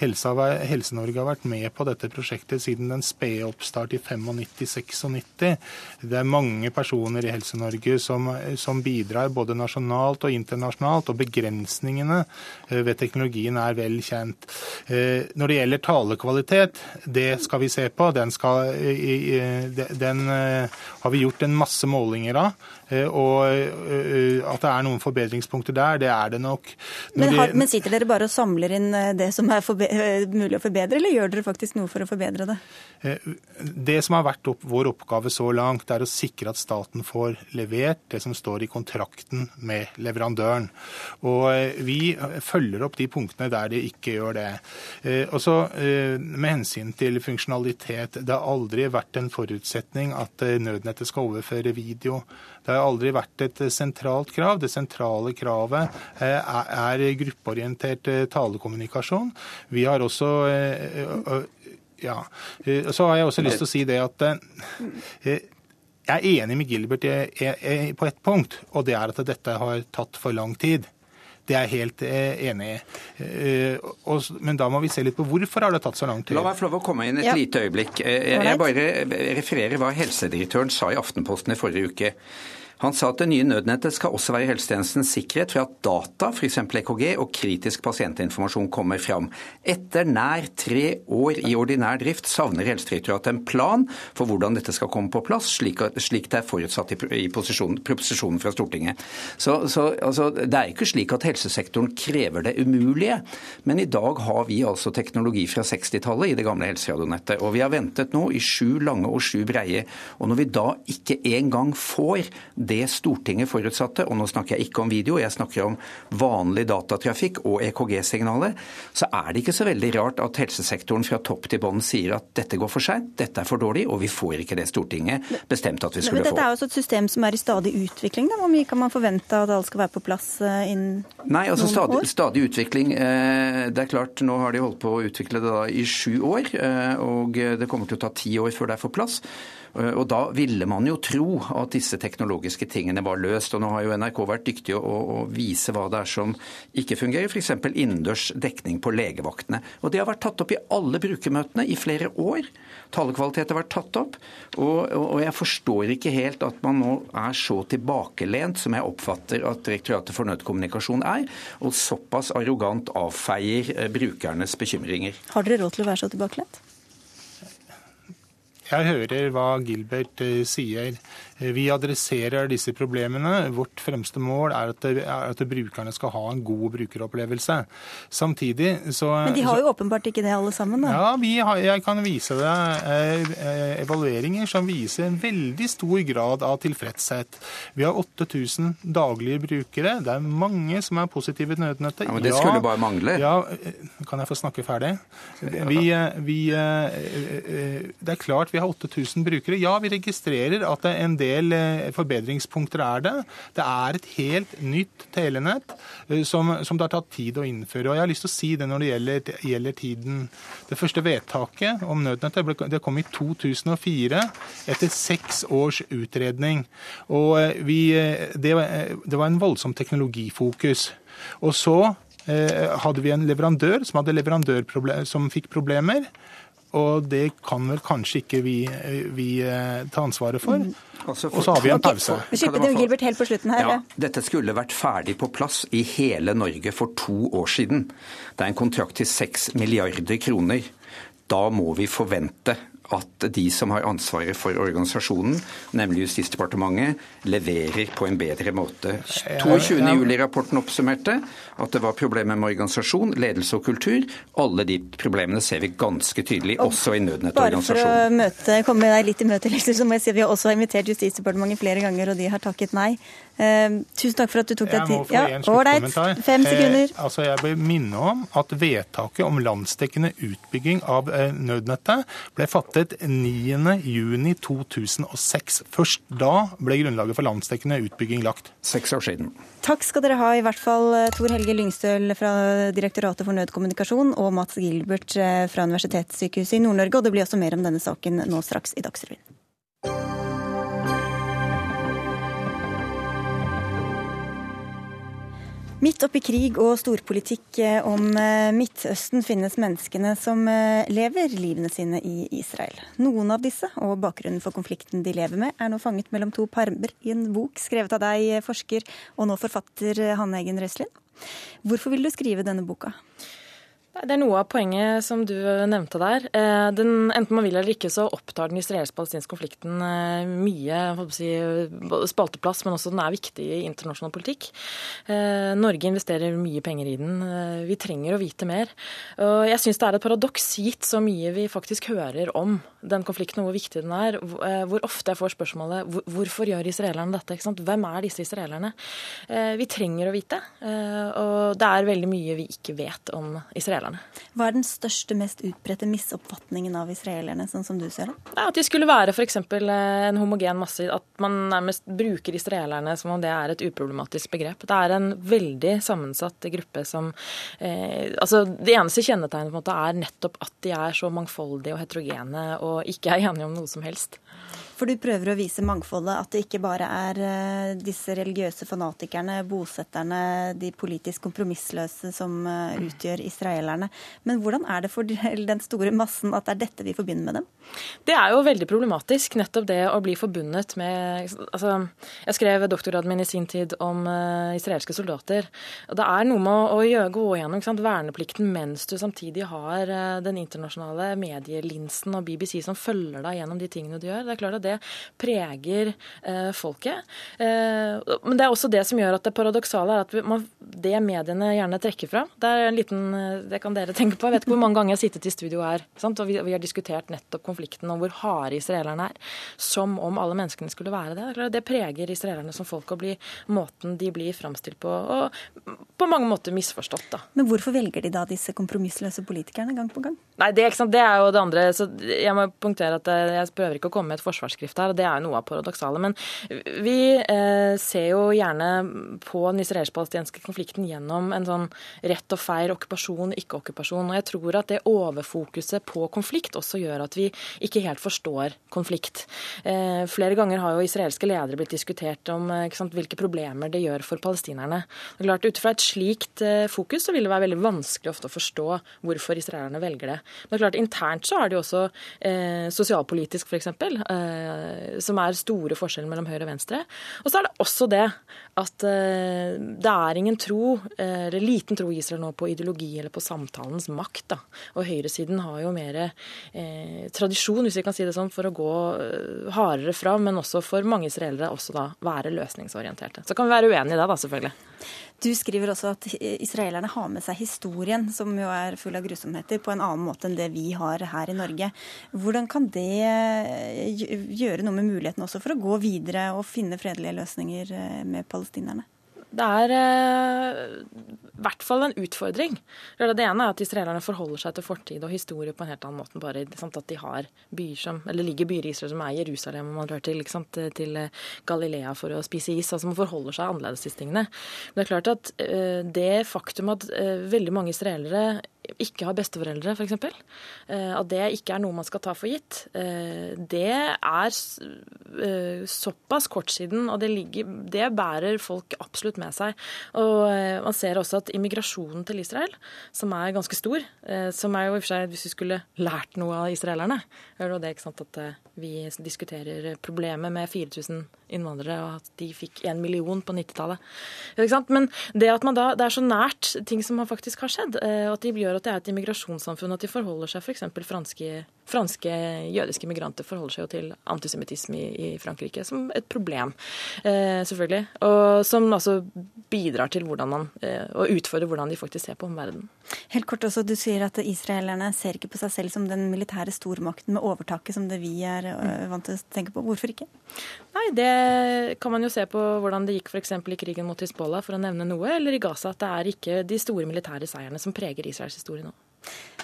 [SPEAKER 13] Helse-Norge Helse har vært med på dette prosjektet siden den spede oppstart i 95-96. Det er mange personer i Helse-Norge som, som, bidrar både nasjonalt og internasjonalt, og begrensningene eh, ved teknologien er vel kjent. Eh, når det gjelder talekvalitet, det skal vi se på. Den, skal, den eh, har vi gjort en masse målinger av. Og at det er noen forbedringspunkter der, det er det nok.
[SPEAKER 1] Men, har, men, sitter dere bare og samler inn det som er mulig å forbedre, eller gjør dere faktisk noe for å forbedre det?
[SPEAKER 13] Det som har vært opp, vår oppgave så langt, er å sikre at staten får levert det som står i kontrakten med leverandøren. Og vi følger opp de punktene der de ikke gjør det. Og så Med hensyn til funksjonalitet, det har aldri vært en forutsetning at nødnettet skal overføre video. Det har aldri vært et sentralt krav. Det sentrale kravet eh, er gruppeorientert eh, talekommunikasjon. Vi har også eh, ja, Så har jeg også lyst til å si det at jeg er enig med Gilbert på ett punkt, og det er at dette har tatt for lang tid. Det er jeg helt enig i. Men da må vi se litt på hvorfor har det tatt så lang tid.
[SPEAKER 14] La meg få lov å komme inn et ja. lite øyeblikk. Jeg bare refererer hva helsedirektøren sa i Aftenposten i forrige uke. Han sa at det nye nødnettet skal også være helsetjenestens sikkerhet for at data, f.eks. EKG, og kritisk pasientinformasjon kommer fram. Etter nær tre år i ordinær drift savner Helsedirektoratet en plan for hvordan dette skal komme på plass, slik, det er forutsatt i proposisjonen fra Stortinget. Så, så altså, Det er ikke slik at helsesektoren krever det umulige, men i dag har vi altså teknologi fra 60-tallet i det gamle helseradionettet. Og vi har ventet nå i sju lange og sju breie. Og når vi da ikke engang får det Stortinget forutsatte, og nå snakker jeg ikke om video, jeg snakker om vanlig datatrafikk og EKG-signaler, så er det ikke så veldig rart at helsesektoren fra topp til bånn sier at dette går for seint, dette er for dårlig, og vi får ikke det Stortinget bestemte at vi skulle
[SPEAKER 1] få. Men Dette er jo også et system som er i stadig utvikling. Da. Hvor mye kan man forvente at alt skal være på plass eh, innen
[SPEAKER 14] Nei, altså stadig, stadig, utvikling. Eh, det er klart, nå har de holdt på å utvikle det da i sju år, eh, og det kommer til å ta ti år før det er på plass. Eh, og Da ville man jo tro at disse teknologiske tingene var løst. og Nå har jo NRK vært dyktige å, å vise hva det er som ikke fungerer, f.eks. innendørs dekning på legevaktene. Og Det har vært tatt opp i alle brukermøtene i flere år. Tallkvalitet har vært tatt opp. Og, og jeg forstår ikke helt at man nå er så tilbakelent som jeg oppfatter at Direktoratet for nødkommunikasjon er, og såpass arrogant avfeier eh, brukernes bekymringer.
[SPEAKER 1] Har dere råd til å være så tilbakelent?
[SPEAKER 13] Jeg hører hva Gilbert eh, sier. Vi adresserer disse problemene. Vårt fremste mål er at, er at, brukerne skal ha en god brukeropplevelse. Samtidig så
[SPEAKER 1] Men de har jo åpenbart ikke det alle sammen? da?
[SPEAKER 13] Ja, har, jeg kan vise deg eh, eh, evalueringer som viser en veldig stor grad av tilfredshet. Vi har 8000 daglige brukere. Det er mange som er positive til nødnettet.
[SPEAKER 14] Ja, men Det skulle ja, bare mangle.
[SPEAKER 13] Ja, eh, Kan jeg få snakke ferdig? Vi, vi, det er klart vi har 8000 brukere. Ja, vi registrerer at det er en del del eh, forbedringspunkter er det. Det er et helt nytt telenett eh, som, som, det har tatt tid å innføre. Og jeg har lyst til å si det når det gjelder, gjelder tiden. Det første vedtaket om nødnettet det kom i 2004, etter seks års utredning. Og eh, vi, det, det var en voldsom teknologifokus. Og så hadde vi en leverandør som, som fikk problemer. Og det kan vel kanskje ikke vi, vi ta ansvaret for. Altså og så har vi en pause.
[SPEAKER 1] Okay. Det Gilbert helt på slutten her.
[SPEAKER 14] Ja, dette skulle vært ferdig på plass i hele Norge for to år siden. Det er en kontrakt til 6 milliarder kroner. Da må vi forvente at de som har ansvaret for organisasjonen, nemlig Justisdepartementet, leverer på en bedre måte. 22.07-rapporten oppsummerte at det var problemer med organisasjon, ledelse og kultur. Alle de problemene ser vi ganske tydelig, også i nødnettorganisasjonen.
[SPEAKER 1] Bare for å møte, komme deg litt i møte, så må jeg si at vi har også invitert Justisdepartementet flere ganger, og de har takket nei. Uh, tusen takk for at du tok deg tid.
[SPEAKER 13] Jeg må få
[SPEAKER 1] ja,
[SPEAKER 13] en sluttkommentar.
[SPEAKER 1] Fem sekunder.
[SPEAKER 13] Eh, altså jeg vil minne om at vedtaket om landsdekkende utbygging av eh, nødnettet ble fattet 9.6.2006. Først da ble grunnlaget for landsdekkende utbygging lagt.
[SPEAKER 14] Seks år siden.
[SPEAKER 1] Takk skal dere ha, i hvert fall eh, Tor Helge Lyngstøl fra Direktoratet for nødkommunikasjon og Mats Gilbert eh, fra Universitetssykehuset i Nord-Norge. Og det blir også mer om denne saken nå straks i Dagsrevyen. Midt oppi krig og storpolitikk eh, om eh, Midtøsten finnes menneskene som eh, lever livene sine i Israel. Noen av disse, og bakgrunnen for konflikten de lever med, er nå fanget mellom to permer i en bok skrevet av deg, forsker og nå forfatter Hanne Eggen Røslin. Hvorfor vil du skrive denne boka?
[SPEAKER 15] Det er noe av poenget som du nevnte der. Eh, den, enten man vil eller ikke, så opptar den israelsk-palestinske konflikten eh, mye si, spalteplass, men også den er viktig i internasjonal politikk. Eh, Norge investerer mye penger i den. Vi trenger å vite mer. Og jeg syns det er et paradoks, gitt så mye vi faktisk hører om den konflikten og hvor viktig den er, hvor ofte jeg får spørsmålet hvorfor gjør israelerne dette? Hvem er disse israelerne? Vi trenger å vite, og det er veldig mye vi ikke vet om israelerne israelerne.
[SPEAKER 1] Hva er den største, mest utbredte misoppfatningen av israelerne, sånn som du ser det?
[SPEAKER 15] Ja, at de skulle være f.eks. Eh, en homogen masse. At man nærmest bruker israelerne som om det er et uproblematisk begrep. Det er en veldig sammensatt gruppe som eh, Altså, det eneste kjennetegnet på en måte er nettopp at de er så mangfoldige og heterogene og ikke er enige om noe som helst.
[SPEAKER 1] For du prøver å vise mangfoldet, at det ikke bare er eh, disse religiøse fanatikerne, bosetterne, de politisk kompromissløse som eh, utgjør israelerne. Men hvordan er det for den store massen at det er dette vi forbinder med dem?
[SPEAKER 15] Det er jo veldig problematisk, nettopp det å bli forbundet med altså, Jeg skrev doktorgraden min i sin tid om uh, israelske soldater. Det er noe med å, gå gjennom sant, verneplikten mens du samtidig har den internasjonale medielinsen og BBC som følger deg gjennom de tingene du gjør. Det er klart at det preger eh, folket. Eh, men det er også det som gjør at det paradoksale er at man, det mediene gjerne trekker fra Det er en liten, eh, det kan dere tenke på. Jeg vet ikke hvor mange ganger jeg har sittet i studio her sant? og vi, vi, har diskutert nettopp konflikten om hvor harde israelerne er. Som om alle menneskene skulle være det. Det, det preger israelerne som folk og blir måten de blir framstilt på, og på mange måter misforstått. da.
[SPEAKER 1] Men hvorfor velger de da disse kompromissløse politikerne gang på gang?
[SPEAKER 15] Nei, det, det er jo det andre. så Jeg må punktere at jeg prøver ikke å komme med et forsvarsskritt overskrift her, og det er jo noe av paradoksale. Men vi eh, ser jo gjerne på den israelsk-palestinske konflikten gjennom en sånn rett og feil, okkupasjon, ikke-okkupasjon. Og jeg tror at det overfokuset på konflikt også gjør at vi ikke helt forstår konflikt. Eh, flere ganger har jo israelske ledere blitt diskutert om eh, sant, hvilke problemer det gjør for palestinerne. Er klart, Ut fra et slikt eh, fokus så vil det være veldig vanskelig ofte å forstå hvorfor israelerne velger det. Men klart, internt så er det jo også eh, sosialpolitisk f.eks. Eh, som er store forskjellen mellom høyre og venstre. Og så er det også det at eh, det er ingen tro, eh, eller liten tro i Israel nå på ideologi eller på samtalens makt. Da. Og høyresiden har jo mer eh, tradisjon, hvis vi kan si det sånn, for å gå hardere fram, men også for mange israelere også da være løsningsorienterte. Så kan vi være uenige i det, da, selvfølgelig.
[SPEAKER 1] Du skriver også at israelerne har med seg historien, som jo er full av grusomheter, på en annen måte enn det vi har her i Norge. Hvordan kan det gjøre noe med muligheten også for å gå videre og finne fredelige løsninger eh, med palestinerne?
[SPEAKER 15] Det er eh, i hvert fall en utfordring. Det ene er at israelerne forholder seg til fortid og historie på en helt annen måte bare sant, at de har byer som, eller ligger byer i Israel som er Jerusalem og man drar til, sant, til eh, Galilea for å spise is. altså Man forholder seg annerledes til tingene. Men det er klart at det faktum at veldig mange israelere ikke har besteforeldre, f.eks., eh, at det ikke er noe man skal ta for gitt, eh, det er eh, såpass kort siden, og det, ligger, det bærer folk absolutt med seg. Og man ser også at immigrasjonen til Israel, som er ganske stor, som er jo i og for seg hvis vi skulle lært noe av israelerne, er det ikke sant at vi diskuterer problemet med 4000 innvandrere, og at de fikk en million på 90-tallet. Men det at man da, det er så nært ting som faktisk har skjedd, og at de gjør at det er et immigrasjonssamfunn, at de forholder seg f.eks. For franske, franske jødiske migranter forholder seg jo til antisemittisme i, i, Frankrike som et problem, eh, selvfølgelig. Og som altså bidrar til hvordan man, eh, og utfordrer hvordan de faktisk ser på omverdenen.
[SPEAKER 1] Helt kort også, Du sier at israelerne ser ikke på seg selv som den militære stormakten med overtaket som det vi er mm. vant til å tenke på. Hvorfor ikke?
[SPEAKER 15] Nei, Det kan man jo se på hvordan det gikk f.eks. i krigen mot Hizbollah, for å nevne noe, eller i Gaza. At det er ikke de store militære seierne som preger Israels historie nå.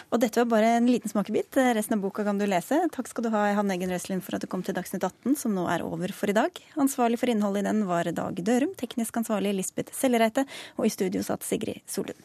[SPEAKER 1] Og dette var bare en liten smakebit. Resten av boka kan du lese. Takk skal du ha, Hanne Eggen Røslin, for at du kom til Dagsnytt 18, som nå er over for i dag. Ansvarlig for innholdet i den var Dag Dørum, teknisk ansvarlig Lisbeth Sellereite, og i studio satt Sigrid Solund.